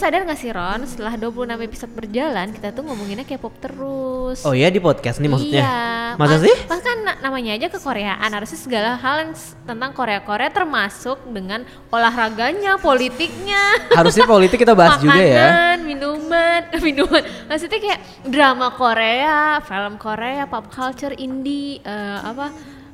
Sadar gak sih Ron, setelah 26 episode berjalan, kita tuh ngomonginnya K-pop terus. Oh iya di podcast nih maksudnya? Iya. Masa Mas- sih? Mas kan na- namanya aja kekoreaan, harusnya segala hal yang tentang Korea-Korea termasuk dengan olahraganya, politiknya. Harusnya politik kita bahas juga ya. Makanan, minuman, minuman. Maksudnya kayak drama Korea, film Korea, pop culture, indie, eh, apa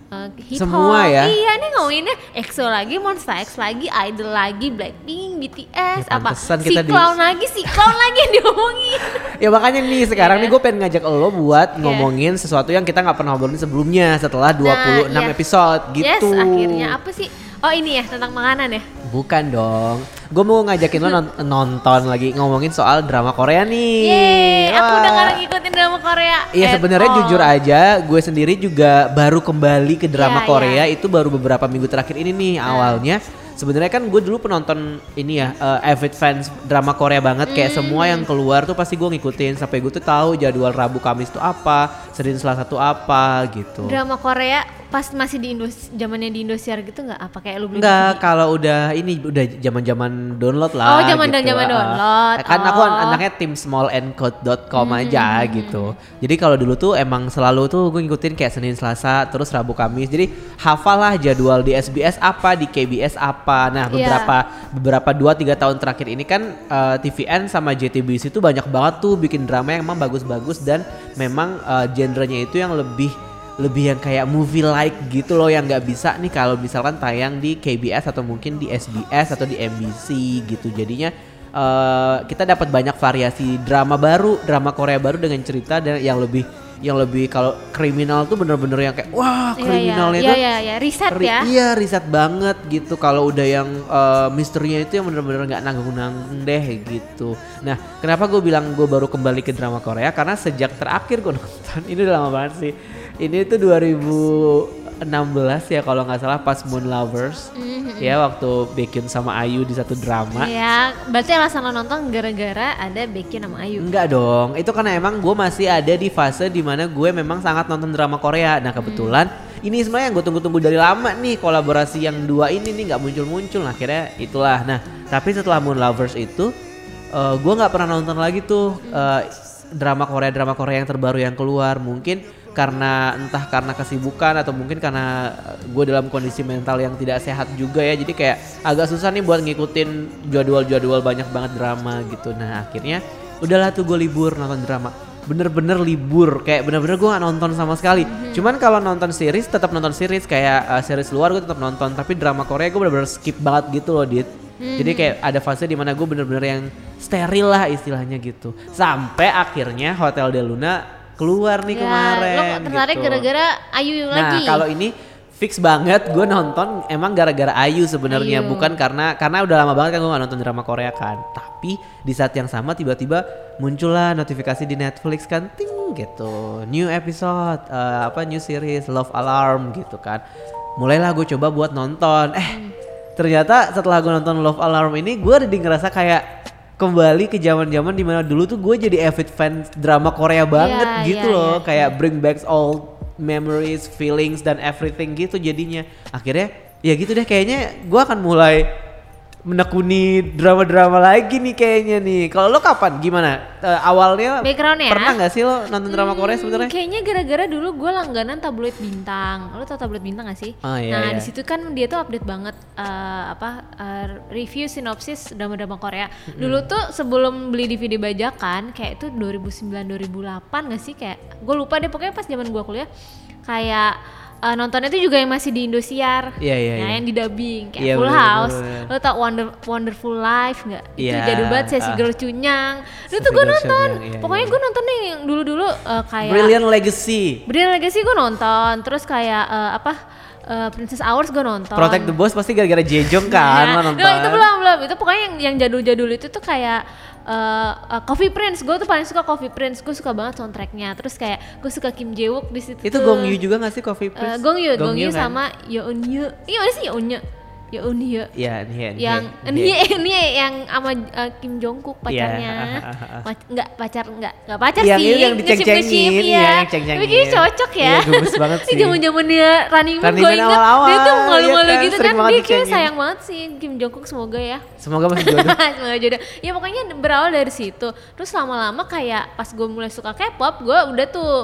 eh, hip hop. Semua ya? Iya nih ngomonginnya EXO lagi, Monsta X lagi, Idol lagi, Blackpink, BTS, Ya, apa si kita di- clown lagi, si clown lagi yang diomongin. Ya makanya nih sekarang Iya. nih gue pengen ngajak lo buat ngomongin sesuatu yang kita nggak pernah ngobrolin sebelumnya setelah 26 iya. episode gitu. Yes, akhirnya apa sih? Oh ini ya tentang makanan ya. Bukan dong. Gue mau ngajakin lo non- nonton lagi ngomongin soal drama Korea nih. Yeay, aku udah gak ngikutin drama Korea. Iya sebenarnya jujur aja, gue sendiri juga baru kembali ke drama Iya, Korea iya. itu baru beberapa minggu terakhir ini nih awalnya. Sebenarnya kan gue dulu penonton ini ya, eh, avid fans drama Korea banget. Kayak Hmm. semua yang keluar tuh pasti gue ngikutin sampai gue tuh tahu jadwal Rabu Kamis tuh apa, Senin Selasa tuh apa gitu. Drama Korea pas masih di Indo zamannya di Indosiar gitu nggak apa kayak lu beli Enggak, kalau udah ini udah zaman-zaman download lah. Oh, zaman- gitu. zaman Ah, download. Kan aku an- Oh. anaknya tim smallandcode.com Hmm, aja gitu. Jadi kalau dulu tuh emang selalu tuh gue ngikutin kayak Senin Selasa terus Rabu Kamis. Jadi hafal lah jadwal di SBS apa, di KBS apa. Nah, Iya. beberapa beberapa 2 3 tahun terakhir ini kan eh, TVN sama JTBC itu banyak banget tuh bikin drama yang emang bagus-bagus dan memang eh, genrenya itu yang lebih lebih yang kayak movie like gitu loh yang nggak bisa nih kalau misalkan tayang di KBS atau mungkin di SBS atau di MBC gitu. Jadinya eh, kita dapat banyak variasi drama baru drama Korea baru dengan cerita dan yang lebih yang lebih kalau kriminal tuh bener-bener yang kayak wah Iya, kriminalnya iya, tuh iya, iya, riset ri- ya. iya riset banget gitu. Kalau udah yang eh, misterinya itu yang bener-bener nggak nanggung-nanggung deh gitu. Nah kenapa gue bilang gue baru kembali ke drama Korea? Karena sejak terakhir gue nonton ini udah lama banget sih ini tuh 2016 ya kalau nggak salah pas Moon Lovers ya waktu Baekhyun sama Ayu di satu drama Iya, berarti alasan lo nonton gara-gara ada Baekhyun sama Ayu. Enggak dong, itu karena emang gue masih ada di fase di mana gue memang sangat nonton drama Korea. Nah kebetulan ini sebenarnya yang gue tunggu-tunggu dari lama nih kolaborasi yang dua ini nih nggak muncul-muncul. Nah, akhirnya itulah. Nah tapi setelah Moon Lovers itu eh, gue nggak pernah nonton lagi tuh eh, drama Korea drama Korea yang terbaru yang keluar. Mungkin karena entah karena kesibukan atau mungkin karena gue dalam kondisi mental yang tidak sehat juga ya. Jadi kayak agak susah nih buat ngikutin jadwal-jadwal banyak banget drama gitu. Nah akhirnya udahlah tuh gue libur nonton drama. Bener-bener libur kayak bener-bener gue gak nonton sama sekali. Cuman kalau nonton series tetap nonton series. Kayak uh, series luar gue tetap nonton tapi drama Korea gue bener-bener skip banget gitu loh dit. Jadi kayak ada fase di mana gue bener-bener yang steril lah istilahnya gitu. Sampai akhirnya Hotel de Luna keluar nih Ya, kemarin Lo tertarik gitu. gara-gara Ayu Nah, lagi. kalau ini fix banget gue nonton emang gara-gara Ayu sebenarnya bukan karena karena udah lama banget kan gue gak nonton drama Korea kan. Tapi di saat yang sama tiba-tiba muncullah notifikasi di Netflix kan ting gitu. New episode eh, apa new series Love Alarm gitu kan. Mulailah gue coba buat nonton. Eh ternyata setelah gue nonton Love Alarm ini gue jadi ngerasa kayak kembali ke zaman-zaman di mana dulu tuh gue jadi avid fans drama Korea banget Iya, gitu iya, loh iya, kayak bring back all memories, feelings dan everything gitu jadinya. Akhirnya ya gitu deh kayaknya gua akan mulai menekuni drama-drama lagi nih kayaknya nih. Kalau lo kapan gimana? Eh, awalnya Backgroundnya? pernah nggak sih lo nonton drama Korea Hmm, sebenarnya? Kayaknya gara-gara dulu gue langganan tabloid bintang. Lo tau tabloid bintang gak sih? Oh, iya, nah iya. di situ kan dia tuh update banget eh, apa eh, review sinopsis drama-drama Korea. Dulu tuh sebelum beli DVD bajakan kayak itu 2009 2008 gak sih kayak gue lupa deh pokoknya pas zaman gue kuliah kayak eh, nontonnya tuh juga yang masih di Indosiar. Iya, iya, Nah, iya. yang di dubbing kayak Iya, Full bener, House. bener, bener. Lo tau Wonder Wonderful Life nggak? Itu Iya, jadul banget sesi ah. girl cunyang. Itu tuh gue nonton. Cunyang, iya, Pokoknya iya. gue nonton nih yang dulu-dulu eh, kayak Brilliant Legacy. Brilliant Legacy gue nonton. Terus kayak eh, apa? eh, Princess Hours gue nonton. Protect the Boss pasti gara-gara Jejong kan Nah, nonton. no, itu belum belum. Itu pokoknya yang yang jadul-jadul itu tuh kayak eh, eh, Coffee Prince. Gue tuh paling suka Coffee Prince. Gue suka banget soundtracknya. Terus kayak gue suka Kim Jae Wook di situ. Itu tuh. Gong Yoo juga gak sih Coffee Eh, Prince? Gong Yoo, Gong Yoo kan? sama Yeon Yoo. Iya mana sih Yeon Yoo? Ya Uni ya ya nih yang ini ini yang sama uh, Kim Jong Kook pacarnya. Iya. Pac- nggak pacar nggak nggak pacar Yang sih. yang diceng-cengin, iya, ya yang ceng-cengin. tapi kayaknya cocok ya. Iya, gemes banget sih. zaman zamannya Running Man gue inget awal-awal, dia tuh malu-malu kan, gitu kan. dia kayak sayang banget sih Kim Jong Kook semoga ya. Semoga masih jodoh. Semoga jodoh. Ya pokoknya berawal dari situ. Terus lama-lama kayak pas gue mulai suka K-pop, gue udah tuh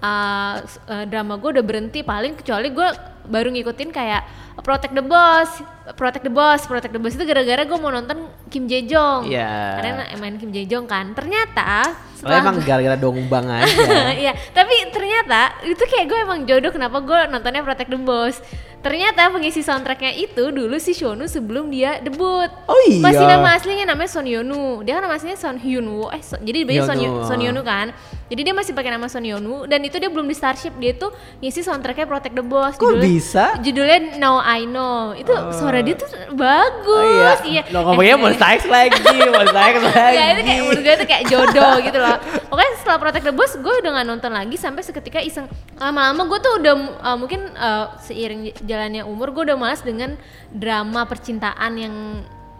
uh, uh, drama gue udah berhenti paling kecuali gue baru ngikutin kayak Protect the Boss, Protect the Boss, Protect the Boss itu gara-gara gue mau nonton Kim Jae Jong. Iya. Karena main Kim Jae Jong kan. Ternyata Soalnya setelah emang gara-gara dongbang aja Iya, tapi ternyata itu kayak gue emang jodoh kenapa gue nontonnya Protect the Boss. Ternyata pengisi soundtracknya itu dulu si Shonu sebelum dia debut. Oh iya. Masih nama aslinya namanya Son Yonu. Dia kan nama aslinya Son Hyun Woo. Eh, Son- jadi dia Son, Hyun-woo. Son Yonu kan. Jadi dia masih pakai nama Son Yonu dan itu dia belum di Starship. Dia tuh ngisi soundtracknya Protect the Boss. Kok bisa? Judulnya Now I Know. Itu suara dia tuh bagus. Iya. Lo ngomongnya Eh, mau X lagi, mau X lagi. ya itu kayak menurut gue itu kayak jodoh gitu loh pokoknya setelah Protect the Boss gue udah gak nonton lagi sampai seketika iseng lama-lama gue tuh udah uh, mungkin uh, seiring jalannya umur gue udah malas dengan drama percintaan yang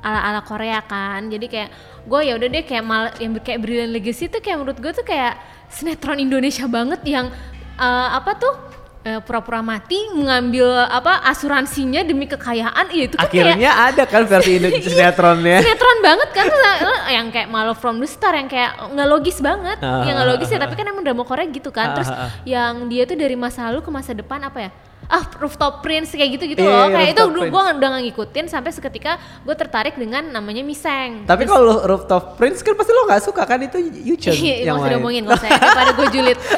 ala-ala Korea kan jadi kayak gue ya udah deh kayak mal yang kayak Brilliant Legacy tuh kayak menurut gue tuh kayak sinetron Indonesia banget yang uh, apa tuh uh, pura-pura mati mengambil apa asuransinya demi kekayaan ya itu kan kayak Akhirnya ada kan versi Indonesia sinetronnya. sinetron banget kan eh, yang kayak Malo from the Star yang kayak nggak logis banget Ah, yang nggak logis ya ah, tapi kan emang drama Korea gitu kan terus Ah, ah, ah. yang dia tuh dari masa lalu ke masa depan apa ya ah rooftop prince kayak gitu gitu Iya, loh. iya, kayak itu gue udah nggak ngikutin sampai seketika gue tertarik dengan namanya Miseng Tapi kalau Rooftop Prince kan pasti lo gak suka kan? Itu Yuchun Iya, yang usah main. diomongin nggak usah daripada gue julid.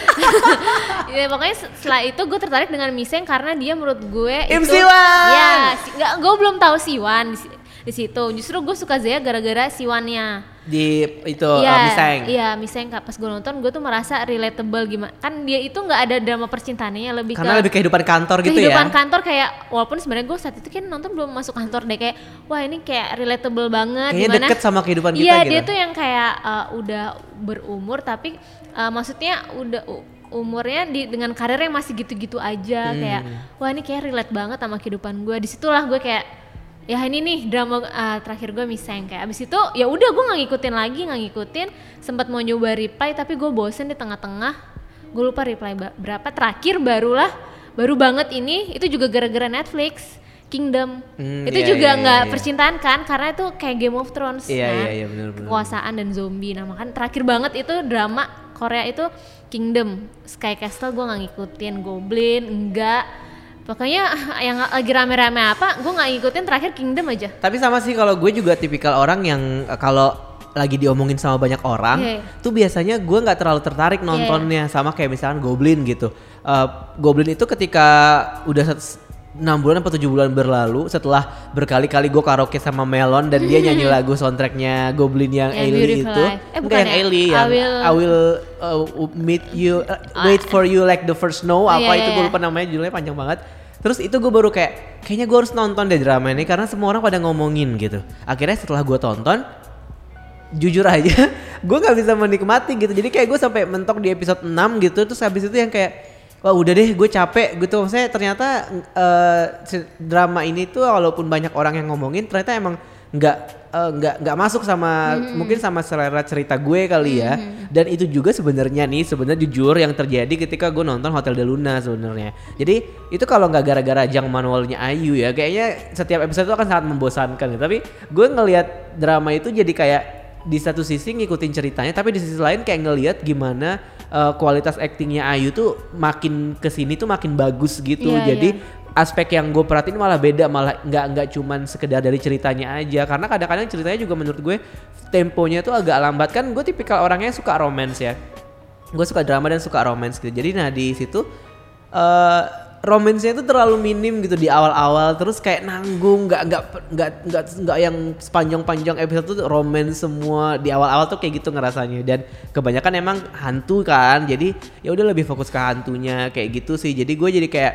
Ya, pokoknya se- setelah itu gue tertarik dengan Miseng karena dia menurut gue Im itu Siwan! ya si, gue belum tahu Siwan di, di situ. Justru gue suka Zaya gara-gara Siwannya Di itu Iya, uh, Miseng. Iya, Miseng. Pas gue nonton gue tuh merasa relatable gimana. Kan dia itu nggak ada drama percintaannya lebih Karena ke lebih kehidupan kantor gitu ya. kehidupan kantor kayak walaupun sebenarnya gue saat itu kan nonton belum masuk kantor deh kayak wah ini kayak relatable banget Kayaknya gimana deket sama kehidupan kita iya gitu. dia tuh yang kayak uh, udah berumur tapi uh, maksudnya udah u- umurnya di dengan karir yang masih gitu-gitu aja Hmm. kayak wah ini kayak relate banget sama kehidupan gue di situlah gue kayak ya ini nih drama uh, terakhir gue miseng kayak. Abis itu ya udah gue nggak ngikutin lagi nggak ngikutin. Sempat mau nyoba reply tapi gue bosen di tengah-tengah. Gue lupa reply berapa. Terakhir barulah baru banget ini itu juga gara-gara Netflix Kingdom. Hmm, itu iya, juga iya, nggak iya. percintaan kan karena itu kayak Game of Thrones Iya, kan? iya, iya, bener, bener. kekuasaan dan zombie. Nah kan terakhir banget itu drama Korea itu Kingdom. Sky Castle gue nggak ngikutin Goblin enggak pokoknya yang lagi rame-rame apa gue nggak ngikutin terakhir Kingdom aja Tapi sama sih kalau gue juga tipikal orang yang eh, kalau lagi diomongin sama banyak orang, Iya. tuh biasanya gue nggak terlalu tertarik nontonnya sama kayak misalkan Goblin gitu. Eh, Goblin itu ketika udah set- 6 bulan atau 7 bulan berlalu setelah berkali-kali gue karaoke sama Melon dan dia nyanyi lagu soundtracknya Goblin yang Yang Ailey itu Life. Eh, bukan yang ya? Ailey I yang will- I will uh, meet you uh, wait for you like the first snow Oh, apa iya, itu iya, gue iya. lupa namanya judulnya panjang banget terus itu gue baru kayak kayaknya gue harus nonton deh drama ini karena semua orang pada ngomongin gitu. Akhirnya setelah gue tonton jujur aja gue nggak bisa menikmati gitu. Jadi kayak gue sampai mentok di episode 6 gitu terus habis itu yang kayak wah udah deh gue capek gitu. Maksudnya ternyata si- drama ini tuh walaupun banyak orang yang ngomongin ternyata emang nggak eh, nggak nggak masuk sama mungkin sama selera cerita gue kali ya. Dan itu juga sebenarnya nih sebenarnya jujur yang terjadi ketika gue nonton Hotel de Luna sebenarnya. Jadi itu kalau nggak gara-gara jang manualnya Ayu ya kayaknya setiap episode itu akan sangat membosankan ya. tapi gue ngelihat drama itu jadi kayak di satu sisi ngikutin ceritanya tapi di sisi lain kayak ngelihat gimana uh, kualitas aktingnya Ayu tuh makin ke sini tuh makin bagus gitu. Iya, jadi iya. Aspek yang gue perhatiin malah beda malah nggak nggak cuman sekedar dari ceritanya aja. Karena kadang-kadang ceritanya juga menurut gue temponya tuh agak lambat. Kan gue tipikal orangnya suka romance ya. Gue suka drama dan suka romance gitu. Jadi nah di situ eh romansnya itu terlalu minim gitu di awal-awal. Terus kayak nanggung nggak nggak nggak nggak nggak yang sepanjang-panjang episode tuh romance semua di awal-awal tuh kayak gitu ngerasanya. Dan kebanyakan emang hantu kan. Jadi ya udah lebih fokus ke hantunya kayak gitu sih. Jadi gue jadi kayak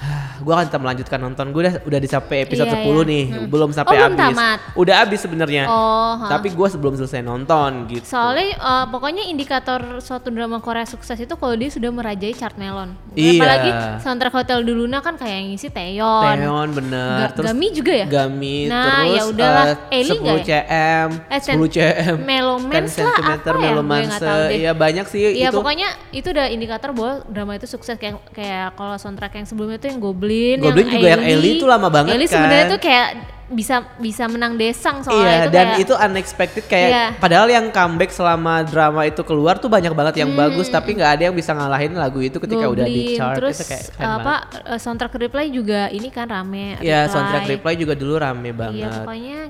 gue akan tetap melanjutkan nonton gue udah udah di sampai episode Iya, 10 iya. nih Hmm. belum sampai Oh, habis tamat? udah habis sebenarnya Oh, ha. tapi gue sebelum selesai nonton gitu Soalnya eh, pokoknya indikator suatu drama Korea sukses itu kalau dia sudah merajai chart melon. Iya. Apalagi soundtrack Hotel di Luna kan kayak yang ngisi Taeyeon. Taeyeon bener Ga- Gami juga ya? Gami Nah, terus ya udahlah. eh, Eli 10 nggak cm Eh, 10 cm Melomance 10 lah, apa ya? Tahu deh. iya banyak sih Iya itu pokoknya itu udah indikator bahwa drama itu sukses kayak kayak kalau soundtrack yang sebelumnya tuh yang Goblin, Goblin juga yang Ellie itu lama banget Ellie kan. sebenarnya tuh kayak bisa bisa menang desang soalnya Iya, itu dan kayak, itu unexpected kayak Iya. padahal yang comeback selama drama itu keluar tuh banyak banget yang Hmm. bagus tapi nggak ada yang bisa ngalahin lagu itu ketika udah di Goblin. chart terus itu kayak keren apa eh, soundtrack reply juga ini kan rame Iya, Reply. soundtrack Reply juga dulu rame Iya banget. pokoknya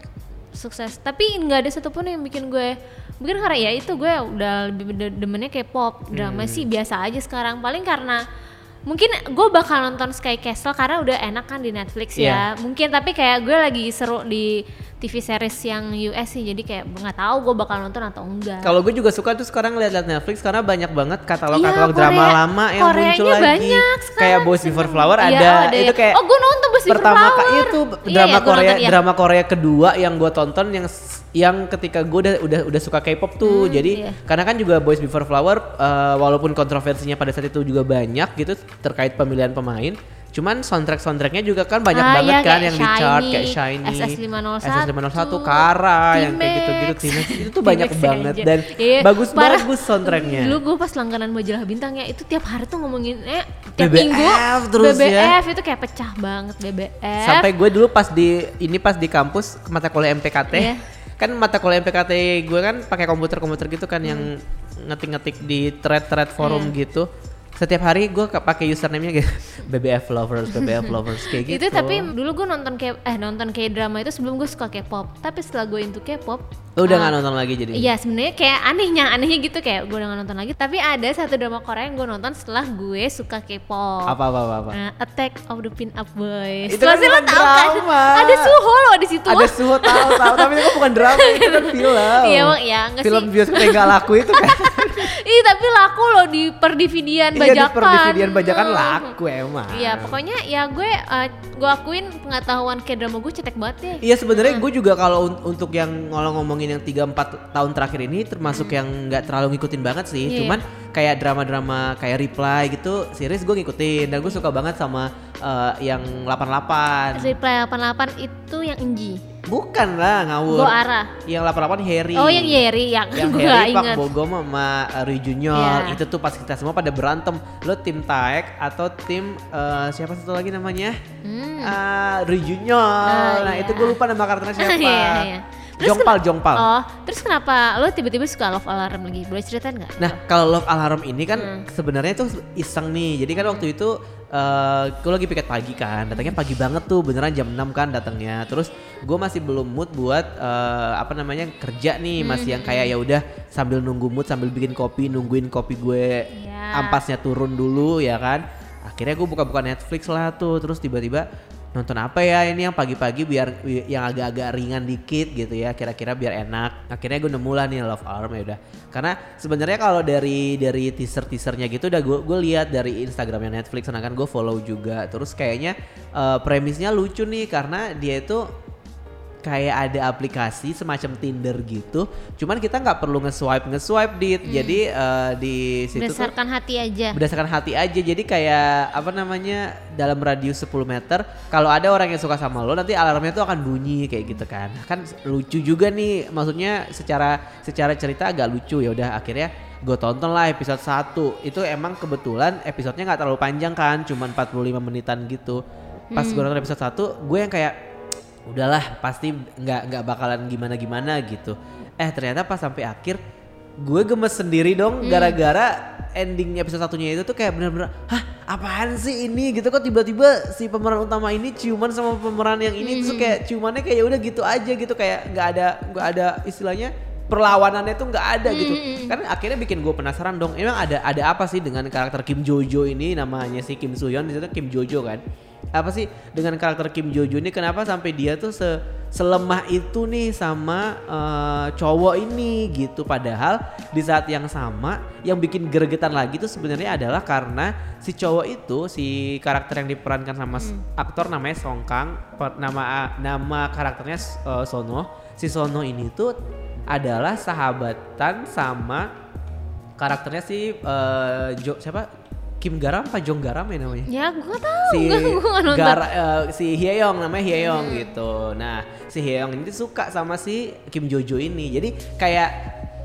sukses. Tapi nggak ada satupun yang bikin gue mungkin karena ya itu gue udah lebih de- demennya K-pop drama Hmm. sih biasa aja sekarang. Paling karena mungkin gue bakal nonton Sky Castle karena udah enak kan di Netflix Iya. ya. Mungkin tapi kayak gue lagi seru di TV series yang US sih jadi kayak nggak tahu gue bakal nonton atau enggak. Kalau gue juga suka tuh sekarang lihat-lihat Netflix karena banyak banget katalog-katalog Iya, drama lama yang Koreanya muncul lagi. banyak sekarang, Kayak Boys Before. Flower Iya, ada. ada itu ya. kayak Oh, gue nonton Boys Before pertama Flower. itu Iya, drama iya, Korea nonton, iya. drama Korea kedua yang gue tonton yang yang ketika gue udah udah udah suka K-pop tuh. Hmm, Jadi iya. karena kan juga Boys Before Flower eh, walaupun kontroversinya pada saat itu juga banyak gitu terkait pemilihan pemain. Cuman soundtrack soundtracknya juga kan banyak Ah, banget iya, kan yang di chart Shiny, kayak Shiny, SS501, SS501, Kara yang kayak gitu-gitu. T-Max itu tuh banyak banget aja. dan Iya, bagus-bagus parah. soundtracknya. Dulu gue pas langganan majalah bintangnya itu tiap hari tuh ngomongin eh tiap BBF minggu terus ya. BBF itu kayak pecah banget BBF. Sampai gue dulu pas di ini pas di kampus mata kuliah MPKT. Iya. Kan mata kuliah MPKT gue kan pakai komputer-komputer gitu kan yang Hmm. ngetik-ngetik di thread-thread forum Iya. gitu. Setiap hari gue pakai username-nya gitu. BBF lovers, BBF lovers kayak gitu. itu tapi dulu gue nonton kayak eh nonton kayak drama itu sebelum gue suka K-pop. Tapi setelah gue into K-pop Lu udah ah, nggak nonton lagi jadi. Iya sebenarnya kayak anehnya anehnya gitu kayak gue udah gak nonton lagi. Tapi ada satu drama Korea yang gue nonton setelah gue suka K-pop. Apa apa apa. apa. Nah, Attack of the Pin-Up Boys. Itu kan Pasti lo bukan tau kan? Ada Suho loh di situ. Ada suhu tahu tahu tapi itu kan bukan drama itu kan film. Iya, emang iya, enggak Film sih. bioskop yang gak laku itu kan. Ih tapi laku loh di per DVD-an Iya di bajakan. perdividian bajakan Hmm. laku emang. Iya pokoknya ya gue eh, gue akuin pengetahuan kayak drama gue cetek banget deh. Iya sebenarnya gue juga kalau un- untuk yang ngolong ngomongin yang 3 4 tahun terakhir ini termasuk yang nggak terlalu ngikutin banget sih. Iya. Cuman kayak drama-drama kayak Reply gitu series gue ngikutin dan gue suka banget sama eh, yang 88. Reply 88 itu yang Enji. Bukan lah ngawur. Go arah. Yang 88 Harry. Oh yang Yeri yang, yang gue Harry Pak. Bogom sama uh, Rui Junior Iya. itu tuh pas kita semua pada berantem lo tim Taek atau tim uh, siapa satu lagi namanya Hmm. uh, Rui Junior Ah, nah iya. itu gue lupa nama karakternya siapa Iya, iya. Terus Jongpal Jongpal Oh, terus kenapa lo tiba-tiba suka Love Alarm lagi? Boleh ceritain nggak? Nah kalau Love Alarm ini kan Hmm. sebenarnya tuh iseng nih. Jadi kan waktu itu eh gue lagi piket pagi kan, datangnya pagi banget tuh beneran jam 6 kan datangnya. Terus gue masih belum mood buat eh, apa namanya kerja nih, masih yang kayak ya udah sambil nunggu mood sambil bikin kopi, nungguin kopi gue Iya. ampasnya turun dulu ya kan. Akhirnya gue buka-buka Netflix lah tuh, terus tiba-tiba nonton apa ya ini yang pagi-pagi biar yang agak-agak ringan dikit gitu ya kira-kira biar enak. Akhirnya gue nemu lah nih Love Arm ya udah. Karena sebenarnya kalau dari dari teaser teasernya gitu udah gue gue lihat dari Instagramnya Netflix karena kan gue follow juga. Terus kayaknya eh, premisnya lucu nih karena dia itu kayak ada aplikasi semacam Tinder gitu cuman kita nggak perlu nge-swipe nge-swipe dit. Jadi eh, di situ tuh Berdasarkan hati aja. berdasarkan hati aja. Jadi kayak apa namanya dalam radius 10 meter kalau ada orang yang suka sama lo nanti alarmnya tuh akan bunyi kayak gitu kan. Kan lucu juga nih maksudnya secara secara cerita agak lucu. Ya udah akhirnya gue tonton lah episode 1 itu emang kebetulan episodenya nggak terlalu panjang kan cuman 45 menitan gitu. Pas gue nonton episode 1 gue yang kayak udahlah pasti nggak nggak bakalan gimana gimana gitu. Eh ternyata pas sampai akhir gue gemes sendiri dong gara-gara ending episode satunya itu tuh kayak bener-bener hah apaan sih ini? gitu. Kok tiba-tiba si pemeran utama ini ciuman sama pemeran yang ini tuh kayak ciumannya kayak ya udah gitu aja gitu kayak nggak ada nggak ada istilahnya perlawanannya tuh nggak ada gitu. Kan akhirnya bikin gue penasaran dong emang ada ada apa sih dengan karakter Kim Jojo ini? Namanya si Kim Soo Hyun di situ Kim Jojo kan apa sih? Dengan karakter Kim Jojo ini kenapa sampai dia tuh se selemah itu nih sama uh, cowok ini gitu? Padahal di saat yang sama yang bikin gregetan lagi tuh sebenarnya adalah karena si cowok itu si karakter yang diperankan sama hmm. aktor namanya Song Kang nama nama karakternya uh, Sono. Si Sono ini tuh adalah sahabatan sama karakternya si uh, jo, siapa Kim Garam apa Jong Garam ya namanya? Ya gue tahu. Si gue nonton. Gar, uh, si Hyeong namanya Hyeong hmm. gitu. Nah si Hyeong ini suka sama si Kim Jojo ini. Jadi kayak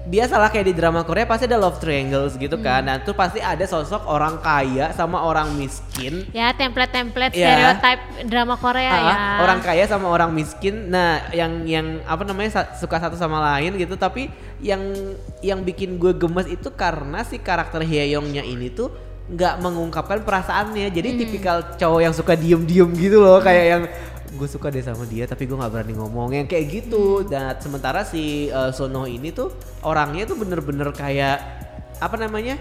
biasalah kayak di drama Korea pasti ada love triangles gitu kan. Hmm. Nah, tuh pasti ada sosok orang kaya sama orang miskin. Ya, template-template ya. stereotype drama Korea uh, ya. Orang kaya sama orang miskin. Nah, yang yang apa namanya suka satu sama lain gitu, tapi yang yang bikin gue gemes itu karena si karakter Hyeongnya ini tuh nggak mengungkapkan perasaannya. Jadi hmm. tipikal cowok yang suka diem-diem gitu loh, hmm. kayak yang gue suka deh sama dia tapi gue nggak berani ngomong yang kayak gitu dan sementara si uh, Sono ini tuh orangnya tuh bener-bener kayak apa namanya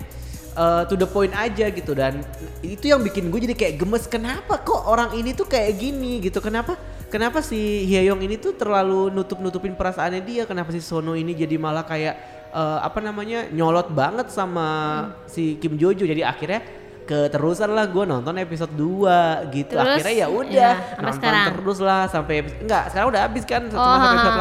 uh, to the point aja gitu dan itu yang bikin gue jadi kayak gemes kenapa kok orang ini tuh kayak gini gitu kenapa kenapa si Hyeyong ini tuh terlalu nutup nutupin perasaannya dia kenapa si Sono ini jadi malah kayak uh, apa namanya nyolot banget sama hmm. si Kim Jojo jadi akhirnya keterusan lah gue nonton episode 2 gitu terus, akhirnya ya udah ya, nonton sekarang. terus lah sampai enggak sekarang udah habis kan oh, sampai episode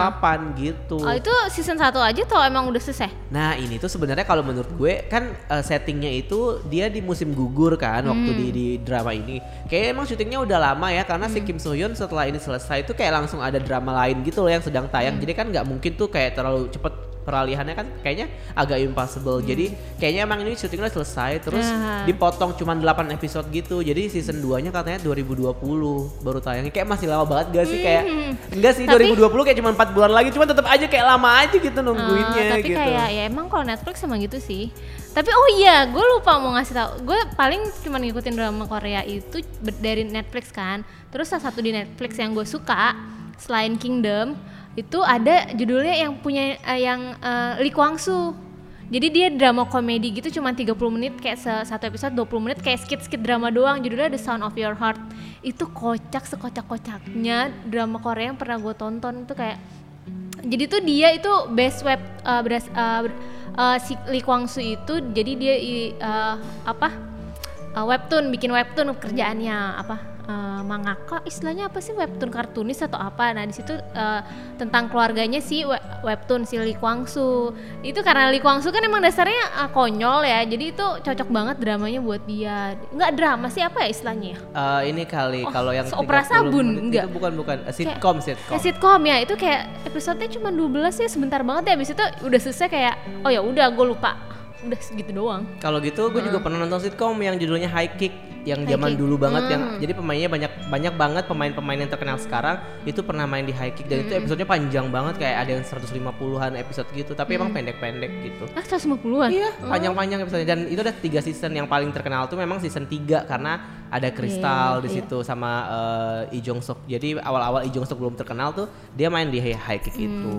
8 gitu oh itu season 1 aja tuh emang udah selesai nah ini tuh sebenarnya kalau menurut gue kan uh, settingnya itu dia di musim gugur kan hmm. waktu di, di drama ini kayak emang syutingnya udah lama ya karena hmm. si Kim So Hyun setelah ini selesai itu kayak langsung ada drama lain gitu loh yang sedang tayang hmm. jadi kan nggak mungkin tuh kayak terlalu cepet peralihannya kan kayaknya agak impossible. Hmm. Jadi kayaknya emang ini syutingnya selesai terus uh. dipotong cuma 8 episode gitu. Jadi season 2-nya katanya 2020 baru tayangnya. Kayak masih lama banget gak sih kayak hmm. enggak sih tapi, 2020 kayak cuma 4 bulan lagi cuma tetap aja kayak lama aja gitu nungguinnya uh, tapi gitu. kayak ya emang kalau Netflix emang gitu sih. Tapi oh iya, gue lupa mau ngasih tau. Gue paling cuma ngikutin drama Korea itu dari Netflix kan. Terus salah satu di Netflix yang gue suka selain Kingdom itu ada judulnya yang punya uh, yang uh, Lee Kwang. Jadi dia drama komedi gitu cuma 30 menit kayak satu episode 20 menit kayak skit-skit drama doang judulnya The Sound of Your Heart. Itu kocak sekocak-kocaknya drama Korea yang pernah gue tonton itu kayak jadi tuh dia itu best web uh, beras, uh, uh, si Lee Kwang itu jadi dia uh, apa uh, webtoon bikin webtoon kerjaannya apa uh, mangaka istilahnya apa sih? Webtoon kartunis atau apa? Nah di situ uh, tentang keluarganya si webtoon si Lee Kwang Soo itu karena Lee Kwang Soo kan emang dasarnya uh, konyol ya. Jadi itu cocok banget dramanya buat dia. Nggak drama sih apa ya istilahnya uh, ini kali oh, kalau yang opera sabun enggak bukan bukan. Uh, sitcom kayak, sitcom. ya, sitcom ya. Itu kayak episodenya cuma 12 ya sebentar banget ya. Habis itu udah selesai kayak oh ya udah gue lupa udah segitu doang. Kalau gitu gue uh. juga pernah nonton sitcom yang judulnya High Kick yang High zaman kick. dulu banget hmm. yang jadi pemainnya banyak banyak banget pemain-pemain yang terkenal sekarang itu pernah main di High Kick dan hmm. itu episodenya panjang banget kayak ada yang 150-an episode gitu tapi hmm. emang pendek-pendek gitu. Ah 150-an? Iya, oh. panjang-panjang episodenya dan itu ada tiga season yang paling terkenal tuh memang season 3 karena ada Kristal yeah, di iya. situ yeah. sama uh, Lee Jong Suk. Jadi awal-awal Lee Jong Suk belum terkenal tuh dia main di High Kick hmm. itu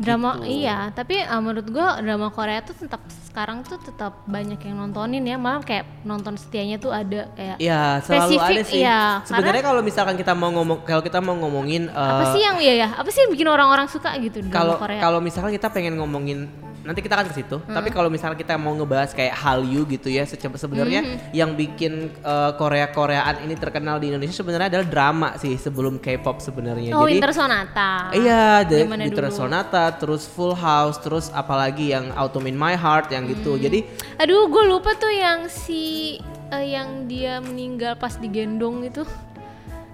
drama gitu. iya tapi uh, menurut gua drama Korea tuh tetap sekarang tuh tetap banyak yang nontonin ya malah kayak nonton setianya tuh ada kayak ya selalu spesifik, ada sih ya, sebenarnya kalau misalkan kita mau ngomong kalau kita mau ngomongin uh, apa sih yang iya ya apa sih yang bikin orang-orang suka gitu kalau kalau misalkan kita pengen ngomongin nanti kita akan ke situ. Hmm. Tapi kalau misalnya kita mau ngebahas kayak Hallyu gitu ya, sebenarnya hmm. yang bikin uh, Korea-Koreaan ini terkenal di Indonesia sebenarnya adalah drama sih sebelum K-pop sebenarnya. Oh, Jadi Winter Sonata. Iya, Winter? Sonata, terus Full House, terus apalagi yang Autumn in My Heart yang gitu. hmm. Jadi aduh, gue lupa tuh yang si uh, yang dia meninggal pas digendong itu.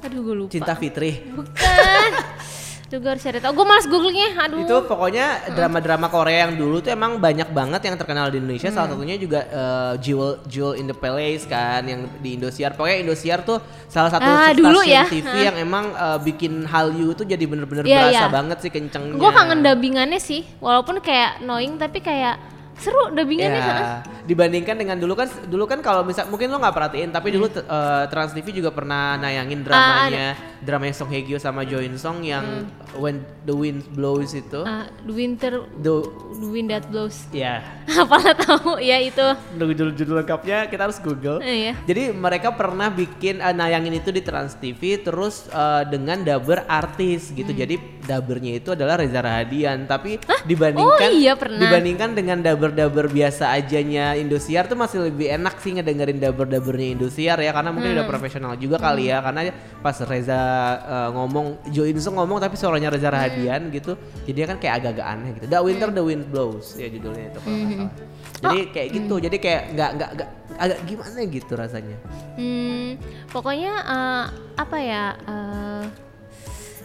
Aduh, gue lupa. Cinta Fitri. Bukan. juga harus cari tahu. Gue malas googlingnya, aduh. Itu pokoknya drama-drama Korea yang dulu tuh emang banyak banget yang terkenal di Indonesia. Hmm. Salah satunya juga uh, Jewel Jewel in the Palace kan, yang di Indosiar. Pokoknya Indosiar tuh salah satu ah, stasiun dulu ya. TV hmm. yang emang uh, bikin Hallyu tuh jadi bener-bener yeah, berasa yeah. banget sih kencengnya. Gue kangen dubbingannya sih, walaupun kayak knowing tapi kayak seru dubbingannya Ya, dibandingkan dengan dulu kan dulu kan kalau misal mungkin lo nggak perhatiin tapi dulu t- eh, Trans TV juga pernah nayangin dramanya dramanya Song Hye Kyo sama Jo In Song yang When the Wind Blows itu. Ah, the winter Do the wind that blows ya apalah tahu ya itu judul judul lengkapnya kita harus Google. Eh, iya. Jadi mereka pernah bikin eh, nayangin itu di Trans TV terus eh, dengan dubber artis gitu. Hmm. Jadi dubbernya itu adalah Reza Rahadian tapi dibandingkan Oh, iya, pernah. dibandingkan dengan dubber-dubber biasa ajanya Indosiar tuh masih lebih enak sih ngedengerin dubber-dubbernya Indosiar ya karena mungkin Hmm. udah profesional juga kali ya karena pas Reza eh, ngomong Jo In Sung ngomong tapi suaranya Reza Hmm. Rahadian gitu. Jadi kan kayak agak-agak aneh gitu. The Winter the Wind Blows ya judulnya itu kalau Hmm. nggak salah. Jadi kayak gitu. Jadi kayak nggak nggak nggak agak gimana gitu rasanya. Hmm, pokoknya eh, apa ya eh,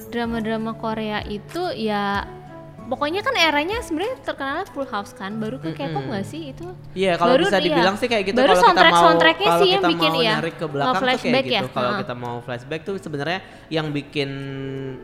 drama-drama Korea itu ya pokoknya kan eranya sebenarnya terkenal Full House kan baru ke K-pop nggak sih itu Iya, kalau Baru bisa iya. dibilang sih kayak gitu. Baru Kalau kita soundtrack- mau, soundtracknya kalau sih yang kita bikin mau iya. narik ke belakang tuh kayak gitu. ya, Kalau ha. kita mau flashback tuh sebenarnya yang bikin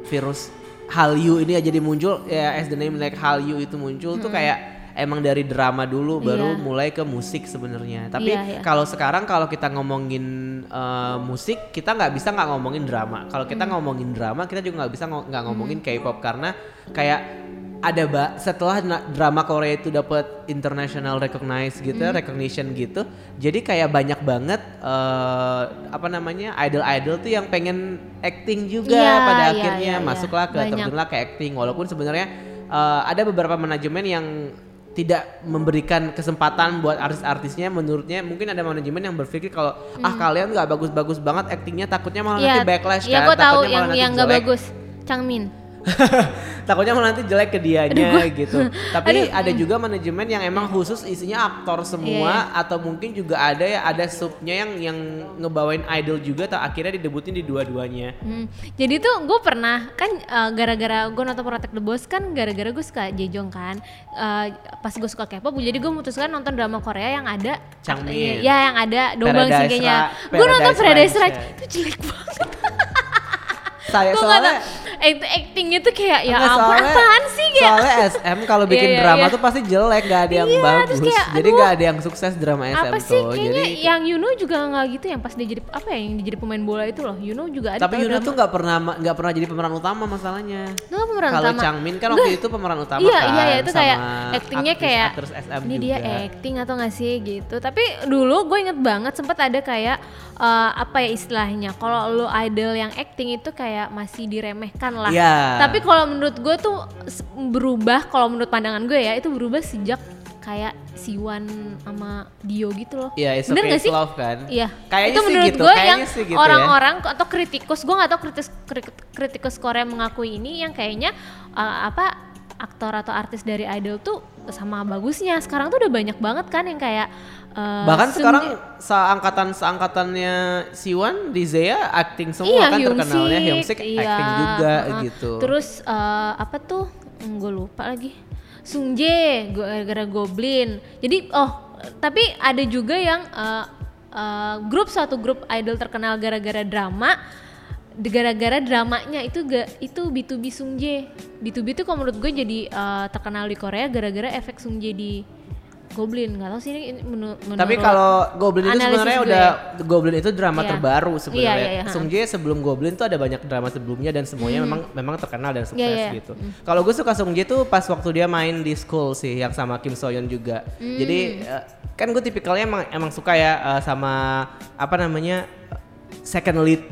virus Hallyu ini jadi muncul ya as the name like Hallyu itu muncul tuh kayak emang dari drama dulu baru Iya. mulai ke musik sebenarnya. Tapi Iya, iya. kalau sekarang kalau kita ngomongin eh, musik kita nggak bisa nggak ngomongin drama. Kalau kita Hmm. ngomongin drama kita juga nggak bisa nggak ngomongin K-pop karena kayak ada ba setelah drama Korea itu dapat international recognize gitu, Hmm. recognition gitu. Jadi kayak banyak banget eh, apa namanya idol-idol tuh yang pengen acting juga Iya, pada iya, akhirnya iya, iya. masuklah ke Banyak. terjunlah ke acting walaupun sebenarnya eh, ada beberapa manajemen yang tidak memberikan kesempatan buat artis-artisnya menurutnya mungkin ada manajemen yang berpikir kalau ah kalian nggak bagus-bagus banget actingnya takutnya malah nanti backlash. Iya, kan tahu takutnya yang malah nanti yang nggak bagus. Changmin. takutnya malah nanti jelek ke dianya gitu. Tapi Aduh, ada juga manajemen yang emang khusus isinya aktor semua atau mungkin juga ada ya ada subnya yang yang ngebawain idol juga tak akhirnya didebutin di dua-duanya. Hmm, Jadi tuh gue pernah kan uh, gara-gara gue nonton Protect the Boss kan gara-gara gue suka Jejong kan. Uh, pas gue suka K-pop jadi gue memutuskan nonton drama Korea yang ada Changmin. Ya yang ada Dombang Singkenya. Ra- Gue nonton Paradise Ranch, itu jelek banget. Saya gue soalnya nggak tahu. Act- actingnya tuh kayak ya Enggak, ampun soalnya- apaan sih kayak. Soalnya SM kalau bikin Iya, iya, drama iya. tuh pasti jelek, gak ada yang Iya, terus bagus. kayak, Jadi gak ada yang sukses drama SM apa tuh. sih kayaknya Jadi yang Yuno juga nggak gitu yang pas dia jadi apa ya yang dia jadi pemain bola itu loh Yuno juga ada tapi Yuno tuh nggak pernah nggak pernah jadi pemeran utama masalahnya. Nggak pemeran Kalau. Changmin kan waktu itu pemeran utama iya kan. iya iya itu kayak sama actingnya kayak ini juga. dia acting atau nggak sih gitu tapi dulu gue inget banget sempat ada kayak eh, apa ya istilahnya kalau lo idol yang acting itu kayak masih diremehkan lah Iya. tapi kalau menurut gue tuh berubah kalau menurut pandangan gue ya itu berubah sejak kayak Siwan sama Dio gitu loh Iya, It's bener Okay, nggak It's sih Love kan? Iya, Kayaknya itu menurut gitu, gue yang gitu ya. orang-orang atau kritikus, gue nggak tahu kritis kri- kritikus Korea mengakui ini yang kayaknya uh, apa aktor atau artis dari idol tuh sama bagusnya. Sekarang tuh udah banyak banget kan yang kayak uh, Bahkan sekarang seangkatan seangkatannya Siwan di Zea acting semua iya, kan Hyungsik, terkenalnya Hyungsik iya, acting juga uh-uh. gitu. Terus uh, apa tuh? Gue lupa lagi. Sungjae gara-gara Goblin. Jadi oh tapi ada juga yang uh, uh, grup satu grup idol terkenal gara-gara drama gara-gara dramanya itu ga, itu B2B Sungjae. B2B itu kalau menurut gue jadi uh, terkenal di Korea gara-gara efek Sungjae di Goblin. Nggak tahu sih ini menu- menurut Tapi kalau Goblin itu sebenarnya udah ya. Goblin itu drama Iya. terbaru sebenarnya. Iya, iya, iya, Sung Jae sebelum Goblin tuh ada banyak drama sebelumnya dan semuanya memang memang terkenal dan sukses Hmm. Iya, iya. gitu. Kalau gue suka Sung Jae tuh pas waktu dia main di School sih yang sama Kim So Yeon juga. Hmm. Jadi eh, kan gue tipikalnya emang emang suka ya eh, sama apa namanya second lead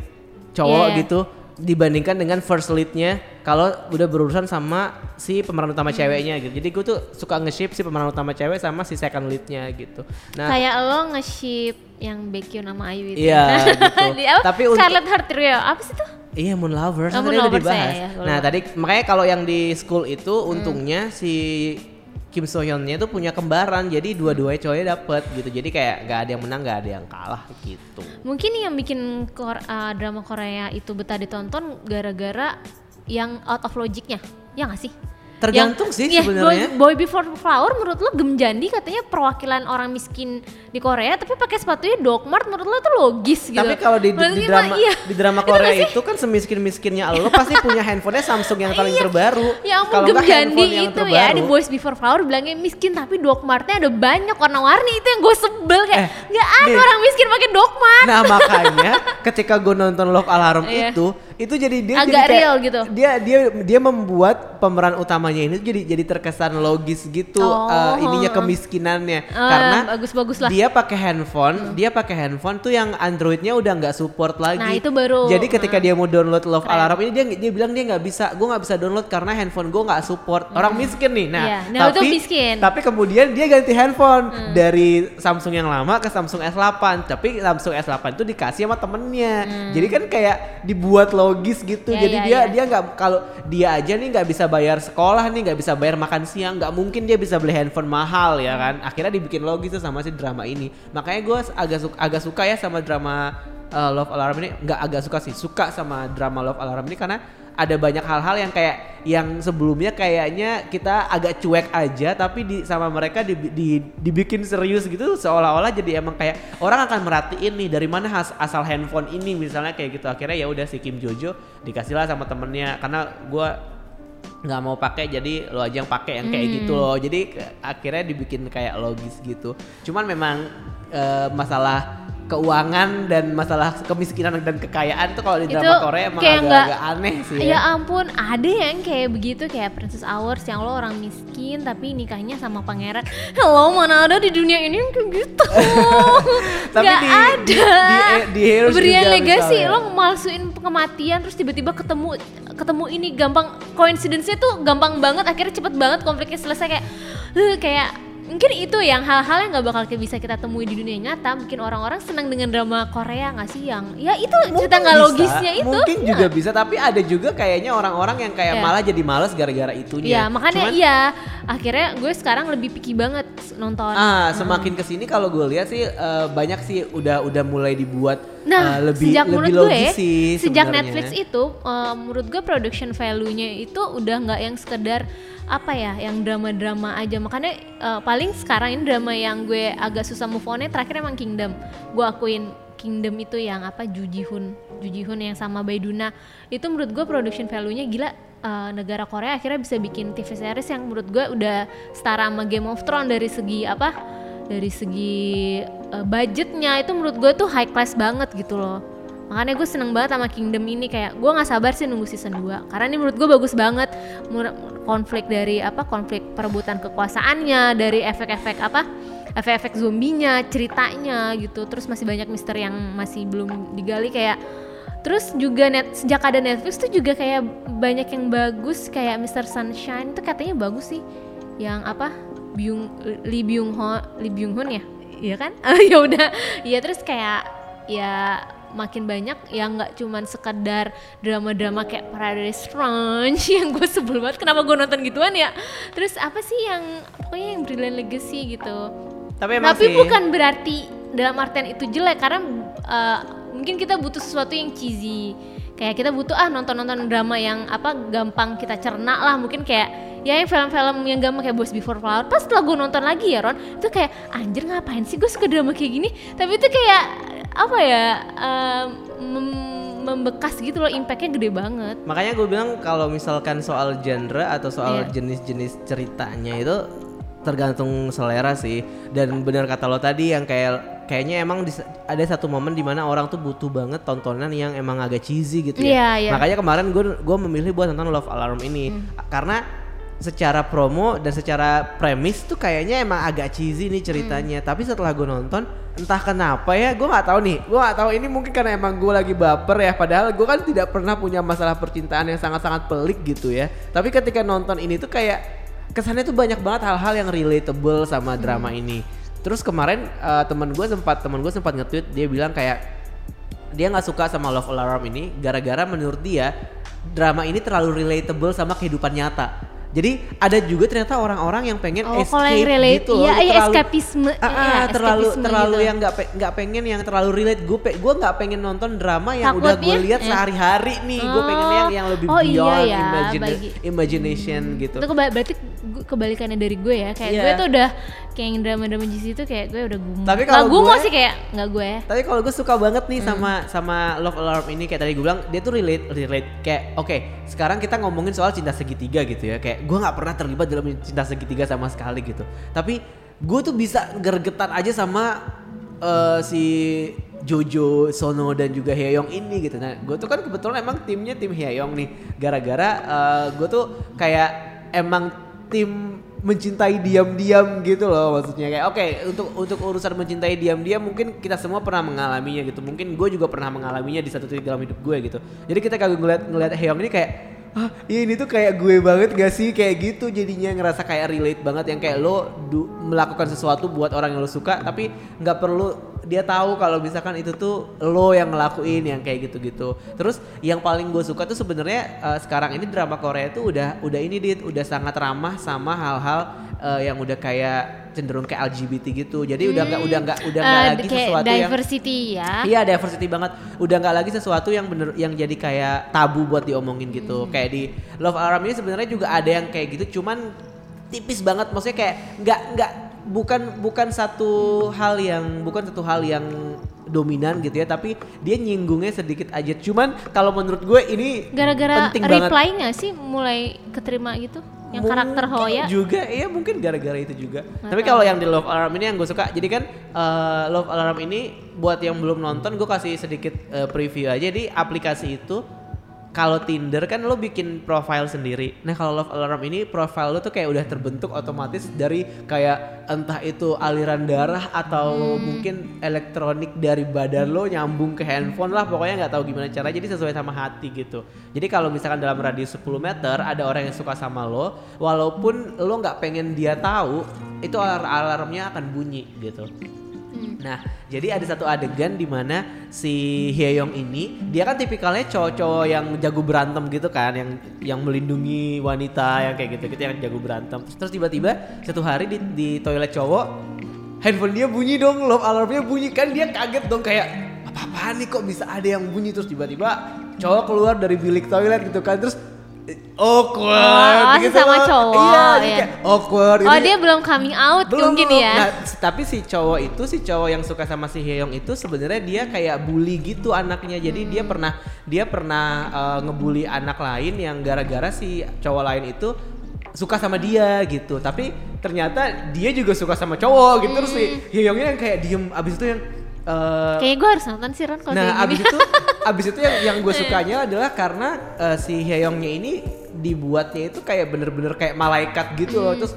cowok iya. gitu dibandingkan dengan first leadnya kalau udah berurusan sama si pemeran utama Hmm. ceweknya gitu. Jadi gue tuh suka nge-ship si pemeran utama cewek sama si second leadnya gitu. Nah, kayak lo nge-ship yang Baekhyun sama Ayu itu. Iya, gitu. Di apa? Tapi Scarlet Heart Trio. Apa sih tuh? Iya Moon Lovers Oh, tadi Moon udah Lovers, dibahas. ya, ya, nah tadi makanya kalau yang di school itu Hmm. untungnya si Kim So Hyunnya tuh punya kembaran jadi dua-duanya cowoknya dapet gitu jadi kayak nggak ada yang menang nggak ada yang kalah gitu. Mungkin yang bikin Kor- uh, drama Korea itu betah ditonton gara-gara yang out of logicnya. Ya nggak sih? Tergantung sih Iya, sebenarnya. Boy, Boy Before Flower menurut lo Gemjandi katanya perwakilan orang miskin di Korea tapi pakai sepatunya Dogmart menurut lo itu logis gitu. Tapi kalau di, di, Menurut di drama iya. di drama Itu Korea sih? itu kan semiskin-miskinnya lo pasti punya handphonenya Samsung yang paling terbaru. Ya ampun Kalau Gemjandi handphone yang itu ya di terbaru. Boys Before Flower bilangnya miskin tapi Dogmartnya ada banyak warna-warni itu yang gue sebel kayak Eh, nggak ada nih. orang miskin pakai Dogmart. Nah makanya ketika gue nonton Love Alarm Iya. itu itu jadi dia Agak jadi kayak- real gitu. Dia dia dia membuat pemeran utamanya ini jadi jadi terkesan logis gitu Oh. eh, ininya kemiskinannya Ah, karena bagus-bagus lah. Hmm. dia pakai handphone dia pakai handphone tuh yang Androidnya udah nggak support lagi. Nah, itu baru. Jadi ketika Ah. dia mau download Love Keren. Alarm ini dia dia bilang dia nggak bisa gue nggak bisa download karena handphone gue nggak support orang miskin nih. Nah, Iya, nah, itu tapi miskin. tapi kemudian dia ganti handphone dari Samsung yang lama ke Samsung S8 tapi Samsung S8 itu dikasih sama temennya jadi kan kayak dibuat logis gitu. Ya, jadi ya, dia ya. dia nggak kalau dia aja nih nggak bisa bayar sekolah nih nggak bisa bayar makan siang nggak mungkin dia bisa beli handphone mahal ya kan? Akhirnya dibikin logis tuh sama si drama ini. Makanya gue agak suka agak suka ya sama drama uh, Love Alarm ini. Nggak agak suka sih suka sama drama Love Alarm ini karena ada banyak hal-hal yang kayak yang sebelumnya kayaknya kita agak cuek aja tapi di sama mereka di, di- dibikin serius gitu seolah-olah jadi emang kayak orang akan merhatiin nih dari mana has- asal handphone ini misalnya kayak gitu. Akhirnya ya udah si Kim Jojo dikasihlah sama temennya karena gua nggak mau pakai jadi lo aja yang pakai yang kayak gitu loh. Jadi akhirnya dibikin kayak logis gitu. Cuman memang eh, masalah keuangan dan masalah kemiskinan dan kekayaan tuh kalau di Itu drama Korea emang kayak agak-agak nggak- aneh sih Ya ya. ampun, ada yang kayak begitu kayak Princess Hours yang lo orang miskin tapi nikahnya sama pangeran. Hello, mana ada di dunia ini yang kayak gitu? Tapi Gak di- ada. di- di- di Legacy misalnya. lo malsuin kematian terus tiba-tiba ketemu ketemu ini gampang coincidence-nya tuh gampang banget akhirnya cepet banget konfliknya selesai kayak "Huh," kayak mungkin itu yang hal-hal yang nggak bakal bisa kita temui di dunia nyata bikin orang-orang senang dengan drama Korea nggak sih yang ya itu cerita nggak logisnya itu Mungkin Iya. juga bisa, tapi ada juga kayaknya orang-orang yang kayak Iya. malah jadi males gara-gara itunya. Iya makanya Cuman, iya akhirnya gue sekarang lebih picky banget nonton. Ah, semakin ke sini kalau gue lihat sih eh, banyak sih udah udah mulai dibuat Nah, eh, lebih sejak lebih menurut gue, logis sih sejak sebenarnya. Netflix itu, eh, menurut gue production value-nya itu udah nggak yang sekedar apa ya, yang drama-drama aja. Makanya eh, paling sekarang ini drama yang gue agak susah move on-nya terakhir emang Kingdom. Gue akuin Kingdom itu yang apa Ju Ji Hoon, Ju Ji Hoon yang sama Baiduna. Itu menurut gue production value-nya gila. Eh, negara Korea akhirnya bisa bikin TV series yang menurut gue udah setara sama Game of Thrones dari segi apa? dari segi uh, budgetnya itu menurut gue tuh high class banget gitu loh makanya gue seneng banget sama Kingdom ini kayak gue nggak sabar sih nunggu season 2 karena ini menurut gue bagus banget konflik dari apa konflik perebutan kekuasaannya dari efek-efek apa efek-efek zombinya ceritanya gitu terus masih banyak misteri yang masih belum digali kayak Terus juga net sejak ada Netflix tuh juga kayak banyak yang bagus kayak Mr. Sunshine itu katanya bagus sih. Yang apa? Byung Lee Byung Ho Lee Byung Hun ya? Iya kan? ya udah. Ya terus kayak ya makin banyak yang nggak cuman sekedar drama-drama kayak Paradise Ranch yang gue sebel banget. Kenapa gue nonton gituan ya? Terus apa sih yang pokoknya yang Brilliant Legacy gitu. Tapi emang tapi sih, bukan berarti dalam artian itu jelek karena uh, mungkin kita butuh sesuatu yang cheesy. Kayak kita butuh ah nonton-nonton drama yang apa gampang kita cerna lah mungkin kayak ya yang film-film yang gampang kayak Boys Before Flower. Pas setelah gue nonton lagi ya Ron, itu kayak anjir ngapain sih gue suka drama kayak gini. Tapi itu kayak apa ya um, mem- membekas gitu loh impactnya gede banget. makanya gue bilang kalau misalkan soal genre atau soal Iya. jenis-jenis ceritanya itu tergantung selera sih. Dan benar kata lo tadi yang kayak kayaknya emang di- ada satu momen di mana orang tuh butuh banget tontonan yang emang agak cheesy gitu ya. Iya, iya. Makanya kemarin gue gue memilih buat nonton Love Alarm ini Hmm. karena secara promo dan secara premis tuh kayaknya emang agak cheesy nih ceritanya. Hmm. Tapi setelah gue nonton, entah kenapa ya, gue nggak tahu nih. Gue nggak tahu ini mungkin karena emang gue lagi baper ya. Padahal gue kan tidak pernah punya masalah percintaan yang sangat-sangat pelik gitu ya. Tapi ketika nonton ini tuh kayak kesannya tuh banyak banget hal-hal yang relatable sama drama ini. Terus kemarin eh, teman gue sempat teman gue sempat nge-tweet dia bilang kayak dia nggak suka sama Love Alarm ini gara-gara menurut dia drama ini terlalu relatable sama kehidupan nyata Jadi ada juga ternyata orang-orang yang pengen Oh, escape yang relate, gitu loh. iya, iya, terlalu- escapisme, Ah, ah, iya, terlalu escapisme terlalu gitu. yang nggak pe- nggak pengen yang terlalu relate. Gue pe gue nggak pengen nonton drama yang udah gue lihat eh. sehari-hari nih. Gue pengen yang yang lebih Oh, iya beyond ya, imagina- bagi- imagination gitu. Itu berarti kebalikannya dari gue ya. Kayak Iya. gue tuh udah kayak yang drama-drama GC itu kayak gue udah gumoh. Tapi kalau gue- sih kayak nggak gue. Tapi kalau gue suka banget nih Hmm. sama sama Love Alarm ini kayak tadi gue bilang dia tuh relate relate kayak oke sekarang kita ngomongin soal cinta segitiga gitu ya kayak gue nggak pernah terlibat dalam cinta segitiga sama sekali gitu tapi gue tuh bisa gergetan aja sama eh, si Jojo Sono dan juga Hyeyoung ini gitu nah gue tuh kan kebetulan emang timnya tim Hyeyoung nih gara-gara eh, gue tuh kayak emang tim mencintai diam-diam gitu loh maksudnya. Kayak oke untuk untuk urusan mencintai diam-diam mungkin kita semua pernah mengalaminya gitu. Mungkin gue juga pernah mengalaminya di satu titik dalam hidup gue gitu. Jadi kita kalau ngeliat ngeliat Heong ini kayak ah ini tuh kayak gue banget gak sih? Kayak gitu jadinya ngerasa kayak relate banget yang kayak lo melakukan sesuatu buat orang yang lo suka tapi nggak perlu dia tahu kalau misalkan itu tuh lo yang ngelakuin yang kayak gitu-gitu. Terus yang paling gue suka tuh sebenarnya eh, sekarang ini drama Korea tuh udah udah ini dit udah sangat ramah sama hal-hal eh, yang udah kayak cenderung kayak LGBT gitu. Jadi udah nggak udah nggak udah nggak Eh, lagi kayak sesuatu yang diversity ya. Iya diversity banget. Udah nggak lagi sesuatu yang bener yang jadi kayak tabu buat diomongin gitu. Kayak di Love Alarm ini sebenarnya juga ada yang kayak gitu. Cuman tipis banget. Maksudnya kayak nggak nggak bukan bukan satu hal yang bukan satu hal yang dominan gitu ya. Tapi dia nyinggungnya sedikit aja. Cuman kalau menurut gue ini Gara-gara penting banget. reply nggak sih mulai keterima gitu? Yang karakter Mungkin Hoya. juga iya mungkin gara-gara itu juga Nggak tapi kalau yang di Love Alarm ini yang gue suka jadi kan eh, Love Alarm ini buat yang belum nonton gue kasih sedikit eh, preview aja di aplikasi itu kalau Tinder kan lo bikin profile sendiri. Nah kalau Love Alarm ini profile lo tuh kayak udah terbentuk otomatis dari kayak entah itu aliran darah atau mungkin elektronik dari badan lo nyambung ke handphone lah pokoknya nggak tahu gimana cara jadi sesuai sama hati gitu. Jadi kalau misalkan dalam radius 10 meter ada orang yang suka sama lo, walaupun lo nggak pengen dia tahu, itu alar- alarmnya akan bunyi gitu. Nah, jadi ada satu adegan di mana si Hyeyoung ini dia kan tipikalnya cowok-cowok yang jago berantem gitu kan, yang yang melindungi wanita yang kayak gitu-gitu yang jago berantem. Terus tiba-tiba satu hari di, di toilet cowok handphone dia bunyi dong, love alarmnya bunyi. Kan dia kaget dong kayak apa-apaan nih kok bisa ada yang bunyi? Terus tiba-tiba cowok keluar dari bilik toilet gitu kan. Terus awkward Oh, gitu sama loh. cowok, Iya, iya. kayak awkward Oh gitu. dia belum coming out Belum, mungkin belum. ya. Nah, tapi si cowok itu si cowok yang suka sama si Hyeong itu sebenarnya dia kayak bully gitu anaknya. Jadi dia pernah dia pernah uh, ngebully anak lain yang gara-gara si cowok lain itu suka sama dia gitu. Tapi ternyata dia juga suka sama cowok gitu. Terus si Hyeongnya yang kayak diem abis itu yang uh, Kayaknya gue harus nonton sih Ron kalau Nah, abis itu abis itu yang yang gue sukanya adalah karena eh, si Hyeongnya ini dibuatnya itu kayak bener-bener kayak malaikat gitu loh. Terus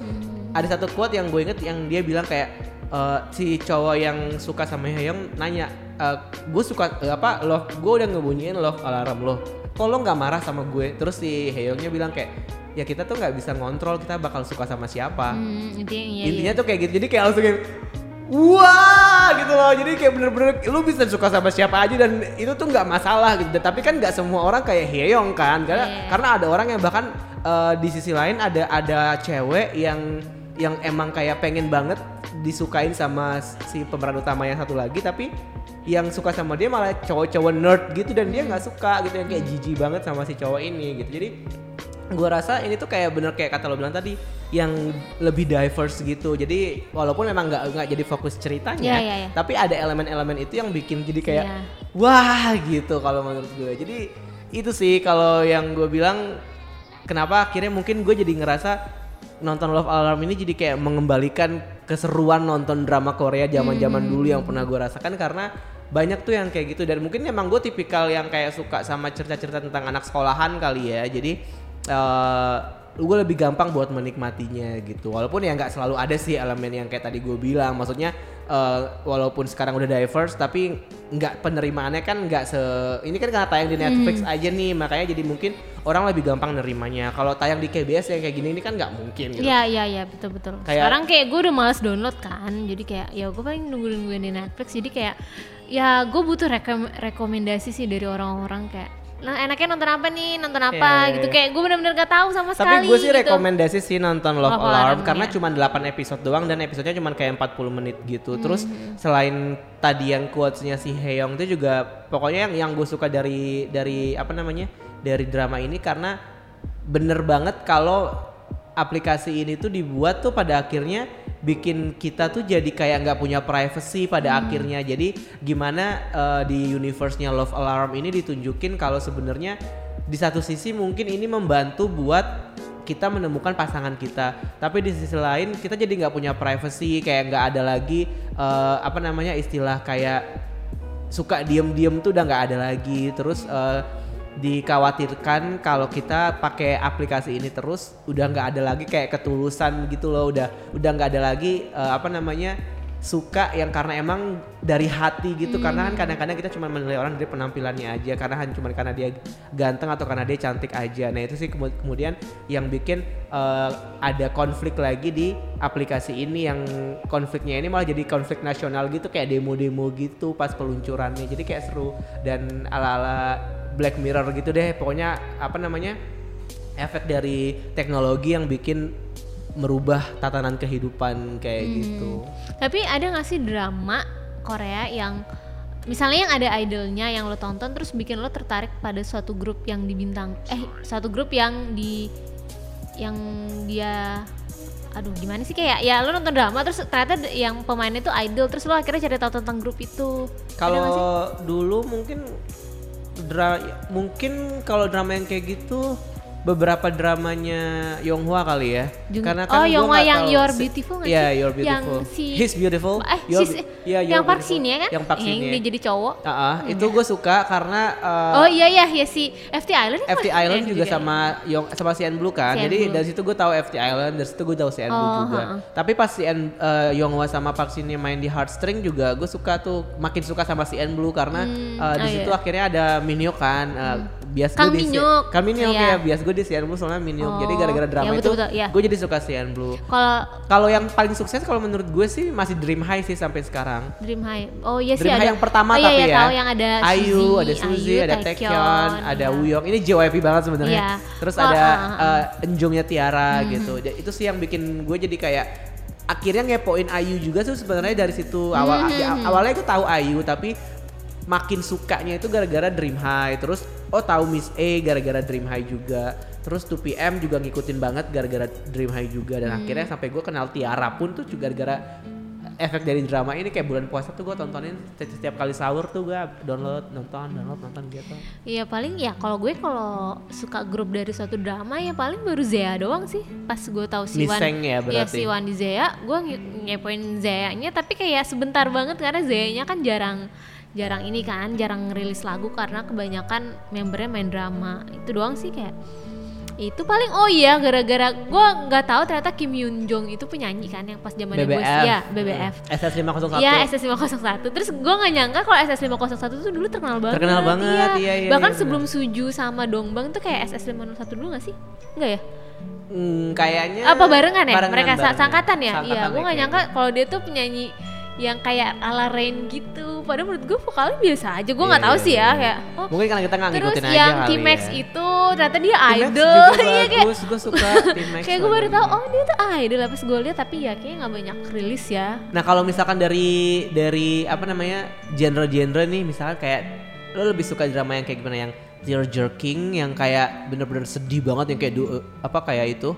ada satu quote yang gue inget yang dia bilang kayak eh, si cowok yang suka sama Hyeong nanya, gue suka eh, apa love, gue udah ngebunyiin love alarm lo. Kok lo nggak marah sama gue? Terus si Hyeongnya bilang kayak ya kita tuh nggak bisa ngontrol kita bakal suka sama siapa. Hmm, intinya, iya, Intinya iya. tuh kayak gitu. Jadi kayak langsung kayak wah gitu loh. Jadi kayak bener-bener lu bisa suka sama siapa aja dan itu tuh nggak masalah gitu. Tapi kan nggak semua orang kayak Hyeong kan. Karena Iya. karena ada orang yang bahkan eh, di sisi lain ada ada cewek yang yang emang kayak pengen banget disukain sama si pemeran utama yang satu lagi tapi yang suka sama dia malah cowok-cowok nerd gitu dan dia nggak suka gitu yang kayak jijik banget sama si cowok ini gitu jadi gua rasa ini tuh kayak bener kayak kata lo bilang tadi yang lebih diverse gitu jadi walaupun memang nggak nggak jadi fokus ceritanya Iya, iya, iya. tapi ada elemen-elemen itu yang bikin jadi kayak Iya. wah gitu kalau menurut gue jadi itu sih kalau yang gue bilang kenapa akhirnya mungkin gue jadi ngerasa nonton Love Alarm ini jadi kayak mengembalikan keseruan nonton drama Korea zaman-zaman Hmm. dulu yang pernah gue rasakan karena banyak tuh yang kayak gitu dan mungkin emang gue tipikal yang kayak suka sama cerita-cerita tentang anak sekolahan kali ya jadi eh gue lebih gampang buat menikmatinya gitu walaupun ya nggak selalu ada sih elemen yang kayak tadi gue bilang maksudnya eh, walaupun sekarang udah diverse tapi nggak penerimaannya kan nggak se ini kan karena tayang di Netflix aja nih makanya jadi mungkin orang lebih gampang nerimanya kalau tayang di KBS yang kayak gini ini kan nggak mungkin gitu. Iya iya iya betul betul. Kayak- Sekarang kayak gue udah males download kan, jadi kayak ya gue paling nunggu nungguin di Netflix. Jadi kayak ya gue butuh rekom- rekomendasi sih dari orang-orang kayak nah enaknya nonton apa nih nonton apa iya, gitu kayak gue bener-bener gak tahu sama Tapi sekali gue sih gitu. rekomendasi sih nonton Love, Love Alarm, Alarm, karena ya. cuma 8 episode doang dan episodenya cuma kayak 40 menit gitu. Terus Hmm. selain tadi yang quotesnya si Heyong itu juga pokoknya yang yang gue suka dari dari apa namanya dari drama ini karena bener banget kalau aplikasi ini tuh dibuat tuh pada akhirnya bikin kita tuh jadi kayak nggak punya privacy pada Hmm. akhirnya. Jadi gimana eh, di universe-nya Love Alarm ini ditunjukin kalau sebenarnya di satu sisi mungkin ini membantu buat kita menemukan pasangan kita. Tapi di sisi lain kita jadi nggak punya privacy kayak nggak ada lagi eh, apa namanya istilah kayak suka diem-diem tuh udah nggak ada lagi. Terus eh, dikhawatirkan kalau kita pakai aplikasi ini terus udah nggak ada lagi kayak ketulusan gitu loh udah udah nggak ada lagi eh, apa namanya suka yang karena emang dari hati gitu. Karena kan kadang-kadang kita cuma menilai orang dari penampilannya aja karena hanya cuma karena dia ganteng atau karena dia cantik aja. Nah itu sih kemu- kemudian yang bikin eh, ada konflik lagi di aplikasi ini yang konfliknya ini malah jadi konflik nasional gitu kayak demo-demo gitu pas peluncurannya. Jadi kayak seru dan ala-ala Black Mirror gitu deh pokoknya apa namanya efek dari teknologi yang bikin merubah tatanan kehidupan kayak gitu. Tapi ada gak sih drama Korea yang misalnya yang ada idolnya yang lo tonton terus bikin lo tertarik pada suatu grup yang dibintang eh suatu grup yang di yang dia aduh gimana sih kayak ya lo nonton drama terus ternyata yang pemainnya itu idol terus lo akhirnya cari tahu tentang grup itu? Kalau dulu mungkin dra mungkin kalau drama yang kayak gitu beberapa dramanya Yonghwa kali ya. Jung- Karena oh, kan gua Yonghwa yang tahu You're si- Beautiful nggak Iya, sih? You're Yang Beautiful. si- He's Beautiful. eh You're- sis- iya, yang You're Park. Shin ya kan Yang Park Shin yang ya. dia jadi cowok Ah, ah, itu gue suka karena uh, oh iya iya ya si FT Island kan FT Park Island juga ya? sama Yong sama CN Blue kan. CN Jadi Blue. dari situ gue tahu FT Island, dari situ gue tahu CN Blue Oh, juga. ha-ha. Tapi pas CN uh, Yonghwa sama Park Shin main di Heartstring juga gue suka tuh makin suka sama CN Blue karena Hmm, uh, di oh situ iya. akhirnya ada Minhyuk kan. Uh, bias Kang gue di Minhyuk. Kang Minhyuk Iya. ya, bias gue di CN Blue soalnya Minhyuk. Jadi Oh, gara-gara drama iya, itu betul-betul, iya. gue jadi suka CN Blue. kalau Kalau yang paling sukses kalau menurut gue sih masih Dream High sih sampai sekarang. Dream High oh iya sih Dream ada High yang pertama oh, iya, tapi iya, ya. tahu yang ada Ayu, Suzy, ada Suzy, Ayu, ada Taekyeon, ada iya. Wuyong. Ini JYP banget sebenarnya. Iya. Terus Oh, ada ah, ah, Hmm. eh, Enjongnya Tiara gitu. Ja- Itu sih yang bikin gue jadi kayak akhirnya ngepoin Ayu juga sih sebenarnya dari situ awal Hmm, di- awalnya gue tahu Ayu tapi makin sukanya itu gara-gara Dream High. Terus oh tahu Miss A gara-gara Dream High juga. Terus 2PM juga ngikutin banget gara-gara Dream High juga. Dan Hmm. akhirnya sampai gue kenal Tiara pun tuh juga gara-gara efek dari drama ini kayak bulan puasa tuh gue tontonin setiap, kali sahur tuh gue download nonton download nonton gitu. Iya paling ya kalau gue kalau suka grup dari suatu drama ya paling baru Zea doang sih. Pas gue tahu si Wan Miseng ya berarti. si Wan di Zea gue nge- ngepoin Zea-nya. Tapi kayak sebentar banget karena Zea-nya kan jarang jarang ini kan jarang rilis lagu karena kebanyakan membernya main drama itu doang sih kayak itu paling oh iya gara-gara gue nggak tahu ternyata Kim Yoon Jong itu penyanyi kan yang pas zamannya gue ya BBF SS 501 Iya SS 501 Terus gue gak nyangka kalau SS 501 tuh dulu terkenal banget Terkenal banget, iya, iya, Bahkan iya, sebelum Suju sama Dongbang tuh kayak SS 501 dulu gak sih? Enggak ya? Hmm, kayaknya Apa barengan ya? barengan, Mereka barengan. sangkatan ya? Iya gue gak kayaknya. nyangka kalau dia tuh penyanyi yang kayak ala Rain gitu. Padahal menurut gue vokalnya biasa aja. Gue Iya, gak tahu iya, sih ya iya. kayak oh, mungkin karena kita nggak Terus ngikutin aja yang T-Max ya. itu ternyata dia T-Max idol. Iya kayak gue suka T-Max Kayak gue baru tahu oh dia tuh idol. Pas gue lihat tapi ya kayaknya gak banyak rilis ya. Nah kalau misalkan dari dari apa namanya genre-genre nih misalkan kayak lo lebih suka drama yang kayak gimana? Yang tear jerking yang kayak bener-bener sedih banget yang kayak du- apa kayak itu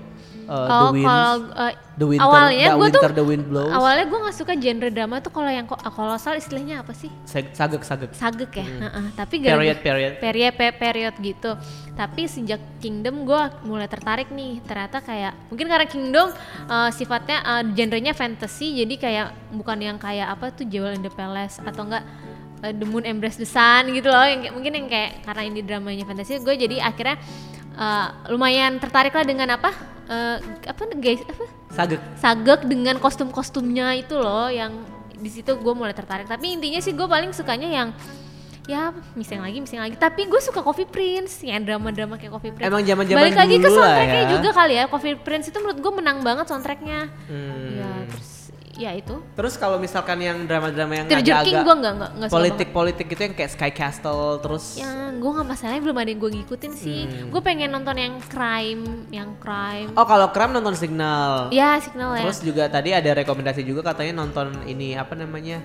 uh, The Oh Wind kalau uh, The Winter awalnya The gue tuh The Wind Blows. awalnya gue nggak suka genre drama tuh kalau yang ko- kolosal istilahnya apa sih? Sag- sagek-sagek sagek ya? Heeh, tapi gara- period period. Period pe- period gitu. Tapi sejak Kingdom gue mulai tertarik nih. Ternyata kayak mungkin karena Kingdom uh, sifatnya uh, genrenya fantasy jadi kayak bukan yang kayak apa tuh Jewel in the Palace atau enggak uh, The Moon Embrace the Sun gitu loh. Yang mungkin yang kayak karena ini dramanya fantasy gue jadi akhirnya uh, lumayan tertarik lah dengan apa? Uh, apa guys apa? Sagek. Sagek dengan kostum-kostumnya itu loh yang di situ gue mulai tertarik. Tapi intinya sih gue paling sukanya yang ya mising lagi mising lagi. Tapi gue suka Coffee Prince yang drama-drama kayak Coffee Prince. Emang zaman-zaman balik lagi ke soundtracknya ya. juga kali ya. Coffee Prince itu menurut gue menang banget soundtracknya. Hmm. ya terus ya itu. Terus kalau misalkan yang drama-drama yang agak-agak nggak suka banget. politik-politik itu yang kayak Sky Castle terus Yang gue nggak masalahnya belum ada yang gue ngikutin sih. Hmm. Gue pengen nonton yang crime, yang crime. Oh kalau kram nonton Signal. Ya signal ya. Terus juga tadi ada rekomendasi juga katanya nonton ini apa namanya?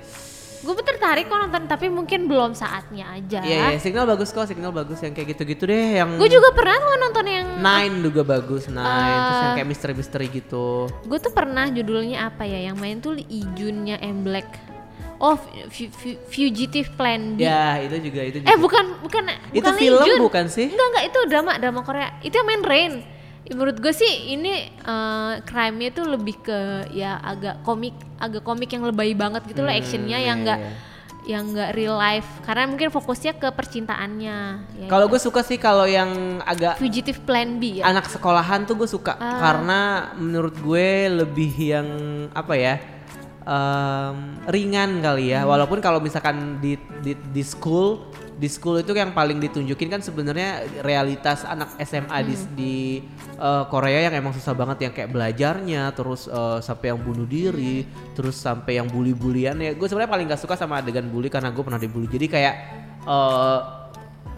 Gue tertarik kok nonton tapi mungkin belum saatnya aja. Iya, iya, Signal bagus kok, Signal bagus yang kayak gitu-gitu deh yang Gue juga pernah tuh nonton yang Nine juga bagus, Nine. Terus yang Eh. kayak misteri-misteri gitu. Gue tuh pernah judulnya apa ya? Yang main tuh Ijunnya M Black. Oh, Fu- Fu- Fugitive Plan B. Ya, itu juga itu juga. Eh bukan bukan Itu bukan Lee film Jun. bukan sih? Enggak enggak itu drama drama Korea. Itu yang main Rain. Ya, Menurut gue sih ini eh, crime-nya tuh lebih ke ya agak komik agak komik yang lebay banget gitu loh Hmm, actionnya iya, yang enggak iya. yang enggak real life karena mungkin fokusnya ke percintaannya. Ya, Kalau gue suka sih kalau yang agak Fugitive Plan B ya. anak sekolahan tuh gue suka Ah. karena menurut gue lebih yang apa ya em, ringan kali ya walaupun kalau misalkan di, di di school di school itu yang paling ditunjukin kan sebenarnya realitas anak SMA di di eh, Korea yang emang susah banget yang kayak belajarnya terus eh, sampai yang bunuh diri terus sampai yang bully-bulian ya gue sebenarnya paling gak suka sama adegan bully karena gue pernah dibully. Jadi kayak eh,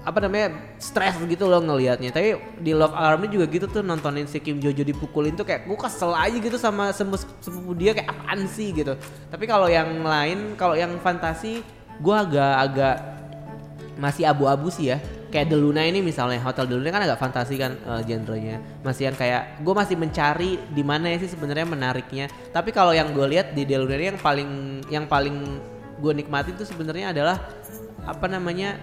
apa namanya stres gitu loh ngelihatnya. Tapi di Love Alarm ini juga gitu tuh nontonin si Kim Jojo dipukulin tuh kayak gue kesel aja gitu sama sepupu dia kayak apaan sih? gitu. Tapi kalau yang lain kalau yang fantasi gue agak-agak masih abu-abu sih ya. Kayak The Luna ini misalnya Hotel The Luna kan agak fantasi kan eh, genrenya. Masih yang kayak gue masih mencari di mana ya sih sebenarnya menariknya. Tapi kalau yang gue lihat di The Luna ini yang paling yang paling gue nikmatin tuh sebenarnya adalah apa namanya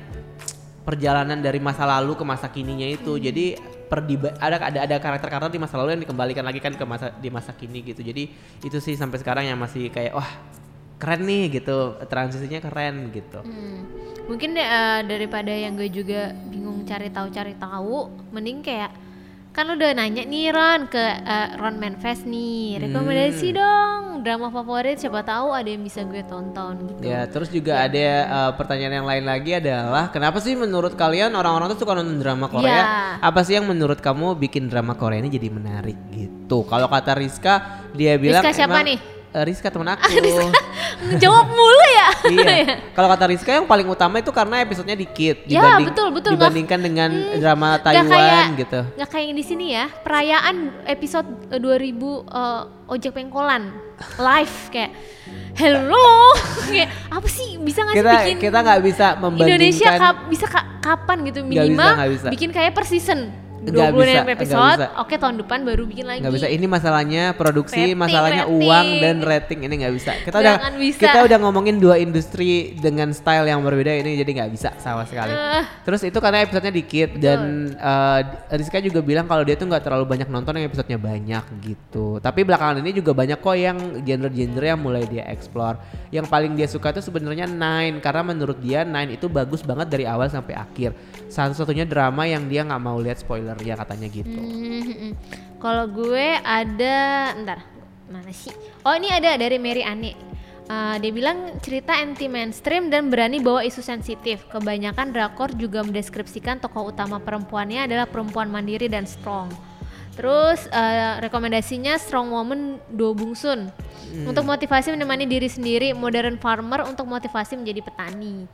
perjalanan dari masa lalu ke masa kininya itu. Jadi perdiba ada ada ada karakter-karakter di masa lalu yang dikembalikan lagi kan ke masa di masa kini gitu. Jadi itu sih sampai sekarang yang masih kayak wah keren nih gitu. Transisinya keren gitu. Hmm. Mungkin deh, eh, daripada yang gue juga bingung cari tahu cari tahu, mending kayak kan udah nanya nih Ron ke eh, Ron Manfest nih, rekomendasi Hmm. dong drama favorit siapa tahu ada yang bisa gue tonton gitu. Ya, terus juga ada uh, pertanyaan yang lain lagi adalah kenapa sih menurut kalian orang-orang tuh suka nonton drama Korea? Ya. Apa sih yang menurut kamu bikin drama Korea ini jadi menarik gitu? Kalau kata Rizka, dia bilang Rizka siapa emang- nih? Rizka temen aku. Jawab mulu ya. iya. Kalau kata Rizka yang paling utama itu karena episodenya dikit Ya, betul, betul. Nggak- dibandingkan dengan drama Nggak Taiwan kayak, gitu. Nggak kayak yang di sini ya. Perayaan episode eh, 2000 eh, Ojek Pengkolan live kayak hello kayak apa sih bisa nggak sih Kita bikin kita nggak bisa membandingkan Indonesia kap- bisa ka- kapan gitu Nggak bisa, minimal nggak bisa. bikin kayak per season 26 bisa, episode. bisa. oke tahun depan baru bikin lagi. Nggak bisa. Ini masalahnya produksi Rating, masalahnya rating. uang dan rating. Ini nggak bisa. Kita udah bisa. kita udah ngomongin dua industri dengan style yang berbeda ini jadi nggak bisa sama sekali. Eh. terus itu karena episodenya dikit dan eh, Rizka juga bilang kalau dia tuh nggak terlalu banyak nonton yang episodenya banyak gitu. Tapi belakangan ini juga banyak kok yang genre-genre yang mulai dia explore. Yang paling dia suka itu sebenarnya Nine karena menurut dia Nine itu bagus banget dari awal sampai akhir. Satu-satunya drama yang dia nggak mau lihat spoiler ya katanya gitu Hmm, Kalau gue ada, ntar mana sih? Oh ini ada dari Mary Ani. Uh, dia bilang cerita anti mainstream dan berani bawa isu sensitif. Kebanyakan drakor juga mendeskripsikan tokoh utama perempuannya adalah perempuan mandiri dan strong. Terus uh, rekomendasinya Strong Woman Do Bung Sun untuk motivasi menemani diri sendiri, Modern Farmer untuk motivasi menjadi petani.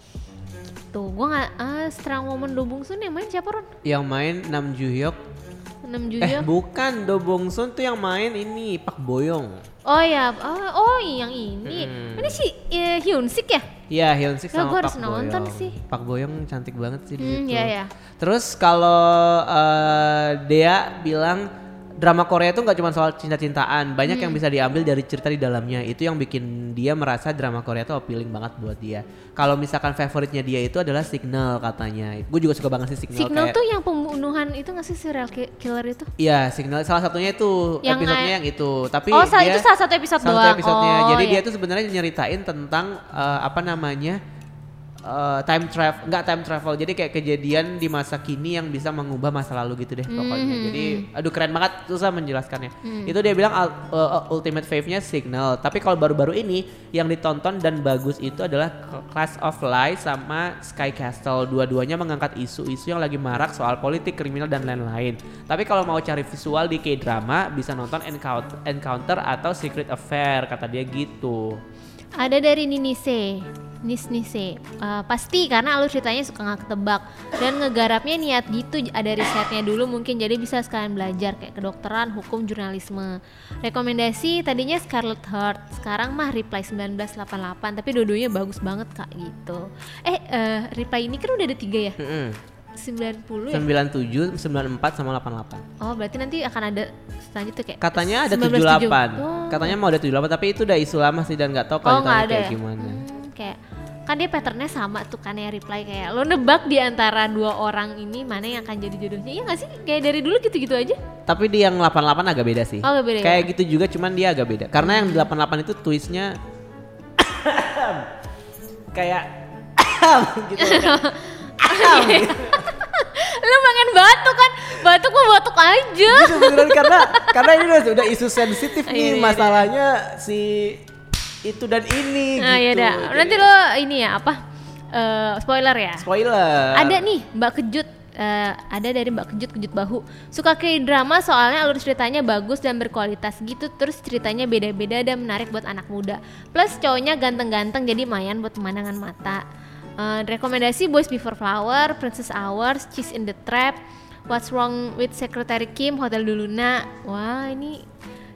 Tuh, gue nggak ah, Strong Woman Do Bung Sun yang main siapa Ron? yang main Nam Joo Hyuk 6 Eh Julia. bukan Do Bong Sun tuh yang main ini Pak Boyong. Oh ya, ah, oh yang ini. Hmm. Ini si eh, Hyun Sik ya? Iya Hyun Sik Ya, sama gua Pak harus nonton Boyong. sih. Pak Boyong cantik banget sih di Hmm, situ. ya ya. Terus kalau eh, Dea bilang drama Korea itu nggak cuma soal cinta-cintaan, banyak Hmm. yang bisa diambil dari cerita di dalamnya. Itu yang bikin dia merasa drama Korea itu appealing banget buat dia. Kalau misalkan favoritnya dia itu adalah Signal katanya. Gue juga suka banget sih Signal. Signal kayak- tuh yang pembunuhan itu nggak sih serial ki- killer itu? Iya, Signal salah satunya itu Yang episodenya yang itu. Tapi oh, dia itu salah satu episode salah satu doang. episodenya. Oh, Jadi iya. dia tuh sebenarnya nyeritain tentang eh, apa namanya? Uh, time travel nggak time travel. Jadi kayak kejadian di masa kini yang bisa mengubah masa lalu gitu deh pokoknya. Hmm. jadi aduh keren banget susah menjelaskannya. Itu dia bilang uh, ultimate fave-nya signal. Tapi kalau baru-baru ini yang ditonton dan bagus itu adalah Class of Lies sama Sky Castle. Dua-duanya mengangkat isu-isu yang lagi marak soal politik kriminal dan lain-lain. Tapi kalau mau cari visual di K-drama bisa nonton Encounter, Encounter atau Secret Affair kata dia gitu Ada dari Ninise, Nis Nise. Eh, pasti karena alur ceritanya suka nggak ketebak dan ngegarapnya niat gitu ada risetnya dulu mungkin jadi bisa sekalian belajar kayak kedokteran, hukum, jurnalisme. Rekomendasi tadinya Scarlet Heart, sekarang mah Reply 1988 tapi dua-duanya bagus banget kak gitu. Eh eh, Reply ini kan udah ada tiga ya? Mm-mm. 90 ya? 97, 94 sama 88. Oh berarti nanti akan ada selanjutnya kayak Katanya ada 1978. 78. Oh. Katanya mau ada 78 tapi itu udah isu lama sih dan nggak tahu kalau Oh nggak ada kayak ya? gimana. Hmm, kayak kan dia patternnya sama tuh kan ya reply kayak lo nebak di antara dua orang ini mana yang akan jadi jodohnya iya nggak sih kayak dari dulu gitu-gitu aja Tapi di yang 88 agak beda sih. Oh, agak beda ya? Kayak gitu juga cuman dia agak beda. Karena yang 88 itu twistnya kayak gitu. Lo pengen batuk kan? Batuk mau batuk aja. Beneran karena karena ini udah, udah isu sensitif Iya, nih iya, iya. masalahnya si itu dan ini nah gitu. ya Jadi- nanti lo ini ya apa? Eh, spoiler ya? Spoiler. ada nih Mbak Kejut. Eh, ada dari Mbak Kejut Kejut Bahu. Suka ke drama soalnya alur ceritanya bagus dan berkualitas gitu. Terus ceritanya beda-beda dan menarik buat anak muda. Plus cowoknya ganteng-ganteng jadi mayan buat pemandangan mata Eh, rekomendasi Boys Before Flower Princess Hours Cheese in the Trap What's Wrong with Secretary Kim Hotel Duluna wah ini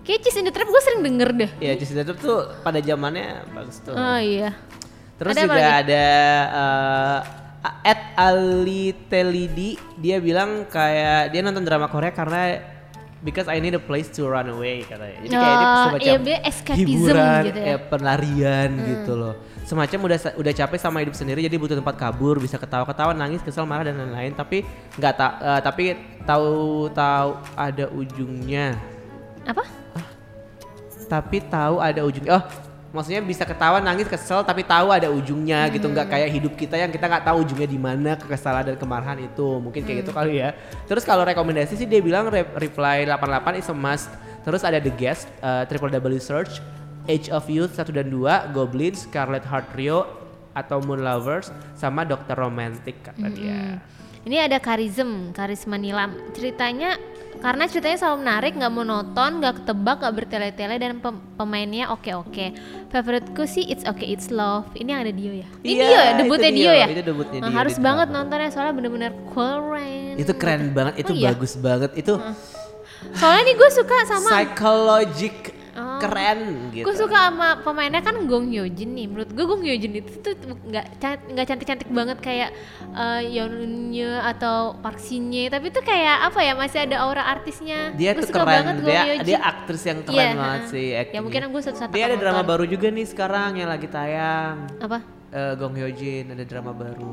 kayak Cheese in the Trap gue sering denger deh Ya Cheese Dealer tuh pada zamannya bagus tuh. oh iya Terus Ada juga ada uh, Ed Ali Telidi dia bilang kayak dia nonton drama Korea karena because I need a place to run away katanya. Jadi kayak ini Oh, semacam iya, dia escapism hiburan, gitu ya. Hmm. eh, pelarian gitu loh. Semacam udah udah capek sama hidup sendiri jadi butuh tempat kabur, bisa ketawa-ketawa, nangis, kesel, marah dan lain-lain. Tapi nggak tak tapi tahu tahu ada ujungnya. apa Tapi tahu ada ujungnya. Oh, maksudnya bisa ketawa, nangis, kesel, tapi tahu ada ujungnya gitu. Nggak kayak hidup kita yang kita nggak tahu ujungnya di mana kekesalan dan kemarahan itu. Mungkin kayak gitu kali ya. Terus kalau rekomendasi sih dia bilang Re- Reply 88 is a must. Terus ada The Guest, uh, Triple W Search, Age of Youth 1 dan 2, Goblins, Scarlet Heart Trio, atau Moon Lovers, sama Dokter Romantic kata dia. Ini ada karism, karisma nilam. Ceritanya karena ceritanya selalu menarik, nggak monoton, nggak ketebak, nggak bertele-tele dan pem- pemainnya oke-oke. Favoritku sih It's Okay It's Love. Ini yang ada Dio ya. Ini Iya, Dio ya, debutnya Dio, Dio, ya. itu debutnya Nah, Dio harus di banget nontonnya soalnya bener-bener keren. Itu keren banget, itu Oh iya? bagus banget. Itu Soalnya nih gue suka sama psychologic Oh. Keren gitu. Gue suka sama pemainnya kan Gong Hyo Jin nih. Menurut gue Gong Hyo Jin itu tuh nggak nggak cantik-cantik banget kayak uh, Yeon Eun atau Park Shin Ye, tapi tuh kayak apa ya masih ada aura artisnya. dia Gua tuh suka keren banget Gong dia Hyo Jin. dia aktris yang keren Iya, banget sih Ya mungkin gue satu-satu dia ada drama nonton. baru juga nih sekarang yang lagi tayang apa? Eh, Gong Hyo Jin ada drama baru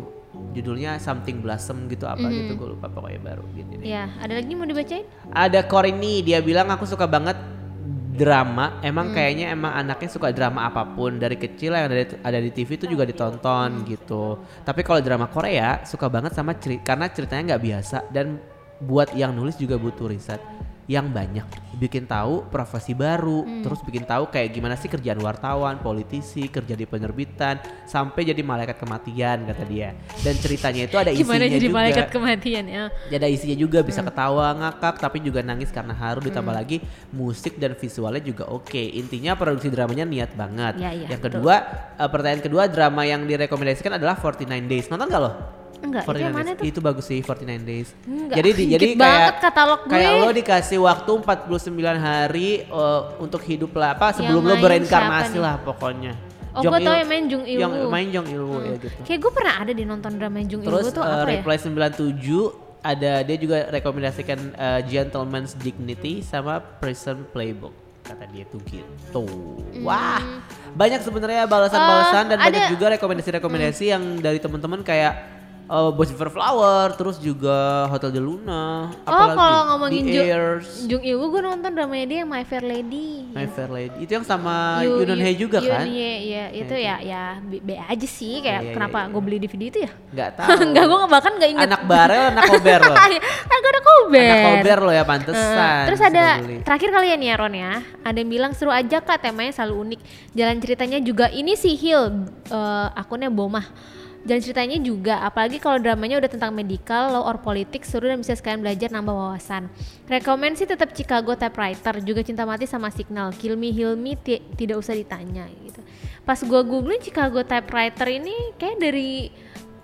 judulnya Something Blossom gitu apa Mhm. gitu gue lupa pokoknya baru gitu deh. Ya, ada lagi mau dibacain? ada Corini dia bilang aku suka banget drama emang Hmm. kayaknya emang anaknya suka drama apa pun dari kecil yang ada di, ada di TV itu juga ditonton gitu. Tapi kalau drama Korea suka banget sama ceri karena ceritanya nggak biasa dan buat yang nulis juga butuh riset yang banyak bikin tahu profesi baru Hmm. terus bikin tahu kayak gimana sih kerjaan wartawan politisi kerja di penerbitan sampai jadi malaikat kematian kata dia dan ceritanya itu ada isinya Gimana jadi juga malaikat kematian ya? Ada isinya juga Hmm. bisa ketawa ngakak tapi juga nangis karena haru ditambah lagi musik dan visualnya juga oke intinya produksi dramanya niat banget Ya, ya, yang betul. kedua eh, pertanyaan kedua drama yang direkomendasikan adalah 49 Days nonton gak lo? Enggak, itu 49 yang mana Days tuh? itu bagus sih 49 Days Enggak, jadi di- jadi kayak katalog gue. kayak lo dikasih waktu 49 hari eh, untuk hidup lah apa sebelum lo bereinkarnasi nih? lah pokoknya Oh, Jong gue tau yang main Jung Il yang main Jong Il Woo ya gitu Kayak gue pernah ada di nonton drama Jung Il Terus Woo tuh eh, apa ya? Reply 97 ada dia juga rekomendasikan eh, Gentleman's Dignity sama Prison Playbook kata dia tuh gitu. Wah, banyak sebenarnya balasan-balasan dan Hmm. Oh, banyak ada- Hmm. juga rekomendasi-rekomendasi yang dari teman-teman kayak uh, Boys Before Flower, terus juga Hotel de Luna. Oh kalau ngomongin The Ju- Heirs, Jung Ilwoo gue nonton dramanya dia yang My Fair Lady. My Fair Lady. Itu yang sama Yoon Hye juga Yoon kan? Hye, iya itu ya ya B, B aja sih kayak Iya, iya, kenapa iya, gue beli DVD itu ya? Nggak tahu. Enggak gue bahkan nggak inget. Anak barel, anak kober loh. kan gue ada kober. anak kober loh ya pantesan. terus suka ada terakhir kalian ya Ron ya ada yang bilang seru aja kak temanya selalu unik jalan ceritanya juga ini sih Hill eh, akunnya Bomah jalan ceritanya juga apalagi kalau dramanya udah tentang medical law or politik seru dan bisa sekalian belajar nambah wawasan. Rekomend sih tetap Chicago Typewriter juga cinta mati sama Signal Kill Me Heal Me ti- tidak usah ditanya gitu. Pas gua googling Chicago Typewriter ini kayak dari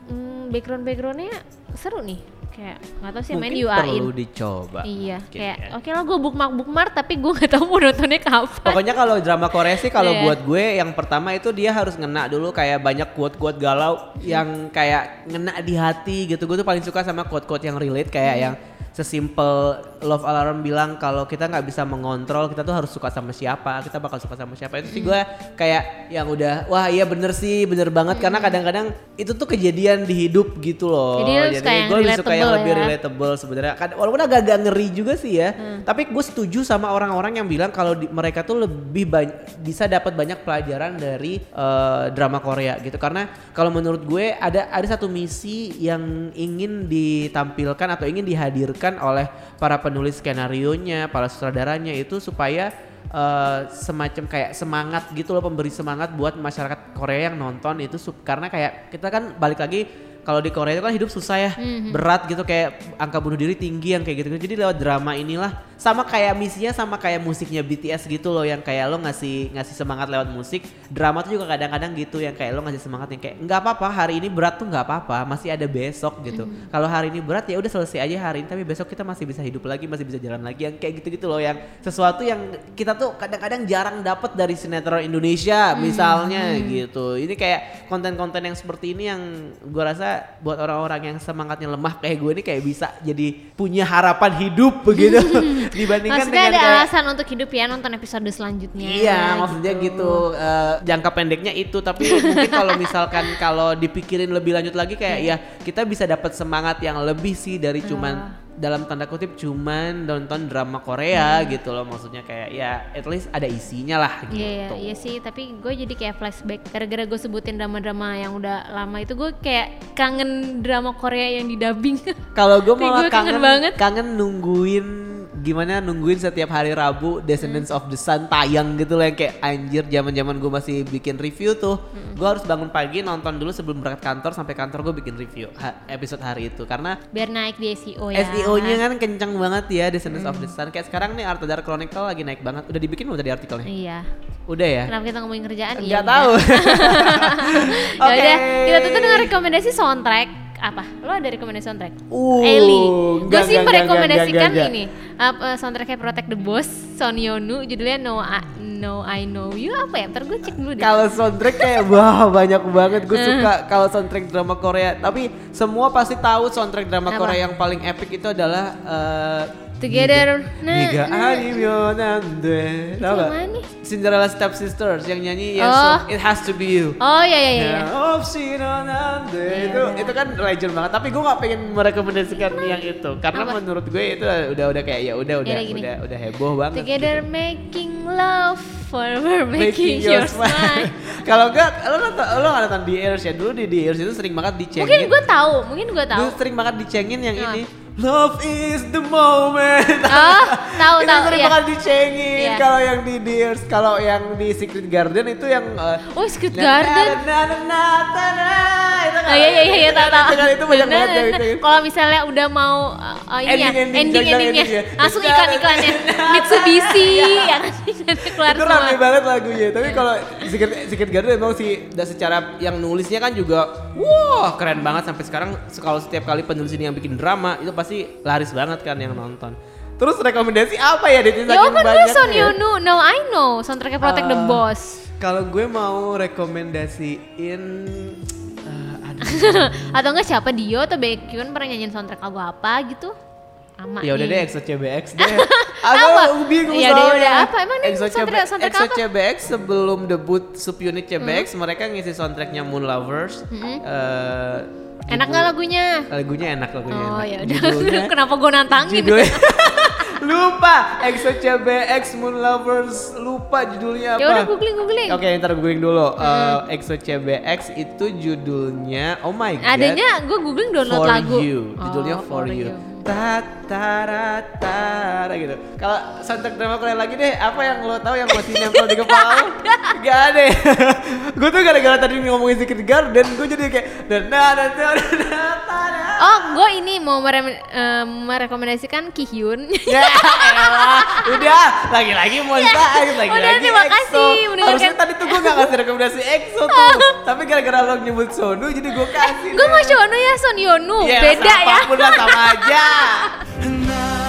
hmm, background backgroundnya seru nih kayak nggak tahu sih main Mungkin UAin perlu dicoba. Iya, Mungkin kayak ya. oke lah gue bookmark bookmark tapi gue nggak tahu mau nontonnya kapan. Pokoknya kalau drama Korea sih kalau Iya. buat gue yang pertama itu dia harus ngena dulu kayak banyak quote-quote galau yang kayak ngena di hati gitu. Gue tuh paling suka sama quote-quote yang relate kayak Hmm. yang sesimpel Love Alarm bilang kalau kita nggak bisa mengontrol kita tuh harus suka sama siapa kita bakal suka sama siapa. Itu sih gue kayak yang udah wah iya bener sih bener banget. Karena kadang-kadang itu tuh kejadian di hidup gitu loh. Jadi yang gue lebih suka yang relatable lebih ya? relatable sebenarnya. Walaupun agak-agak ngeri juga sih ya tapi gue setuju sama orang-orang yang bilang kalau mereka tuh lebih banyak bisa dapat banyak pelajaran dari eh, drama Korea gitu. Karena kalau menurut gue ada ada satu misi yang ingin ditampilkan atau ingin dihadirkan oleh para penulis skenario nya para sutradaranya itu supaya eh, semacam kayak semangat gitu loh pemberi semangat buat masyarakat Korea yang nonton itu karena kayak kita kan balik lagi kalau di Korea itu kan hidup susah ya berat gitu kayak angka bunuh diri tinggi yang kayak gitu jadi lewat drama inilah sama kayak misinya sama kayak musiknya BTS gitu loh yang kayak lo ngasih ngasih semangat lewat musik. Drama tuh juga kadang-kadang gitu yang kayak lo ngasih semangat yang kayak nggak apa-apa hari ini berat tuh nggak apa-apa masih ada besok gitu. Kalau hari ini berat ya udah selesai aja hari ini tapi besok kita masih bisa hidup lagi masih bisa jalan lagi yang kayak gitu-gitu loh yang sesuatu yang kita tuh kadang-kadang jarang dapat dari sinetron Indonesia misalnya gitu. Ini kayak konten-konten yang seperti ini yang gue rasa buat orang-orang yang semangatnya lemah kayak gue ini kayak bisa jadi punya harapan hidup begitu dibandingkan Maksudnya dengan ada kayak alasan untuk hidup ya nonton episode selanjutnya. Iya, maksudnya gitu. eh, jangka pendeknya itu, tapi mungkin kalau misalkan kalau dipikirin lebih lanjut lagi kayak ya kita bisa dapat semangat yang lebih sih dari cuman dalam tanda kutip cuman nonton drama Korea gitu loh maksudnya kayak ya at least ada isinya lah gitu. Iya, iya, iya sih, tapi gue jadi kayak flashback gara-gara gue sebutin drama-drama yang udah lama itu gue kayak kangen drama Korea yang di dubbing. Kalau gue malah kangen kangen banget. kangen nungguin gimana nungguin setiap hari Rabu Descendants of the Sun tayang gitu loh yang kayak anjir zaman-zaman gue masih bikin review tuh. Gue harus bangun pagi nonton dulu sebelum berangkat kantor sampai kantor gue bikin review ha- episode hari itu karena Biar naik di SEO ya. SEO-nya kan kencang banget ya Descendants of the Sun. Kayak sekarang nih Art of Dark Chronicle lagi naik banget. Udah dibikin belum tadi artikelnya? Iya. Udah ya? Kenapa kita ngomongin kerjaan? Iya, Enggak udah. tahu. ya Oke. udah, kita tutup dengan rekomendasi soundtrack apa? Lo ada rekomendasi soundtrack? Uh, Eli. Gue sih merekomendasikan enggak, enggak, ini apa soundtracknya Protect the Boss, Son Yonu, judulnya No I, No I Know You apa ya? Ntar gue cek dulu deh. Kalau soundtrack kayak wah banyak banget gue Eh. suka kalau soundtrack drama Korea. Tapi semua pasti tahu soundtrack drama Apa? Korea yang paling epic itu adalah eh, Together. Niga, Niga nah. Animyo Nande. Tahu gak? yang? Cinderella Step Sisters yang nyanyi Yes, Oh. It Has to Be You. Oh iya iya iya. iya. Of Shinonande Iya, itu iya. itu kan legend banget tapi gue nggak pengen merekomendasikan yang itu karena Apa? menurut gue itu udah udah kayak ya udah udah Yaudah, gini. udah udah heboh banget Together gitu. making love, forever making, your your smile. Kalau enggak, lo nonton, lo nggak nonton di Ears ya? Dulu di di Ears itu sering banget dicengin. Mungkin gue tahu, mungkin gue tahu. Dulu sering banget dicengin yang Apa? ini. Love is the moment. Oh, tahu itu tahu sering ya. banget dicengin. Iya. Kalau yang di di Ears, kalau yang di Secret Garden itu yang uh, Oh, Secret Garden. na- na- na- na- na- itu kan- Oh iya iya iya iya, tahu tahu. Itu kan itu banyak banget yang itu. Kalau misalnya udah mau uh, uh, ini ya, Ending-ending, ending jangan endingnya, ending ya. langsung iklan iklannya Mitsubishi ya kan keluar itu rame banget lagunya tapi kalau Secret, Secret Garden emang sih dan secara yang nulisnya kan juga wah keren banget sampai sekarang kalau setiap kali penulis ini yang bikin drama itu pasti laris banget kan yang nonton terus rekomendasi apa ya? Ya Saking kan gue banyaknya Son ya. Yonu, No I Know, soundtracknya Protect the Ah. Boss. kalau gue mau rekomendasiin aduh Atau enggak siapa Dio atau Baekhyun pernah nyanyiin soundtrack lagu apa gitu? Lama Ya udah nih. deh EXO CBX deh. Apa? bingung Ya udah, soalnya. udah. Apa? Emang EXO, soundtrack- soundtrack EXO apa? Hmm. CBX sebelum debut subunit CBX mereka ngisi soundtracknya Moon Lovers. Eh, Enak nggak lagunya? Lagunya enak lagunya Oh ya udah. Kenapa gue nantangin? judulnya lupa EXO CBX Moon Lovers lupa judulnya apa? Ya udah googling googling. Oke, ntar googling dulu. Eh, EXO CBX itu judulnya Oh my god. Adanya gue googling download for lagu. you. Judulnya Oh, for, you. Ta tara tara gitu. Kalau soundtrack drama Korea lagi deh, apa yang lo tahu yang masih nempel di kepala? Gak ada. gue tuh gara-gara tadi ngomongin Secret Garden, gue jadi kayak dan na Oh, gue ini mau mere- merekomendasikan Kihyun. Ya elah, udah lagi-lagi Monsta X, lagi-lagi Udah, terima kasih. Harusnya tadi tuh gue gak kasih rekomendasi EXO tuh, tapi gara-gara lo nyebut Sonu jadi gue kasih. gue mau Shono ya Son Yonu. Ya, Beda ya. lah sama aja. 아. 감사합니다.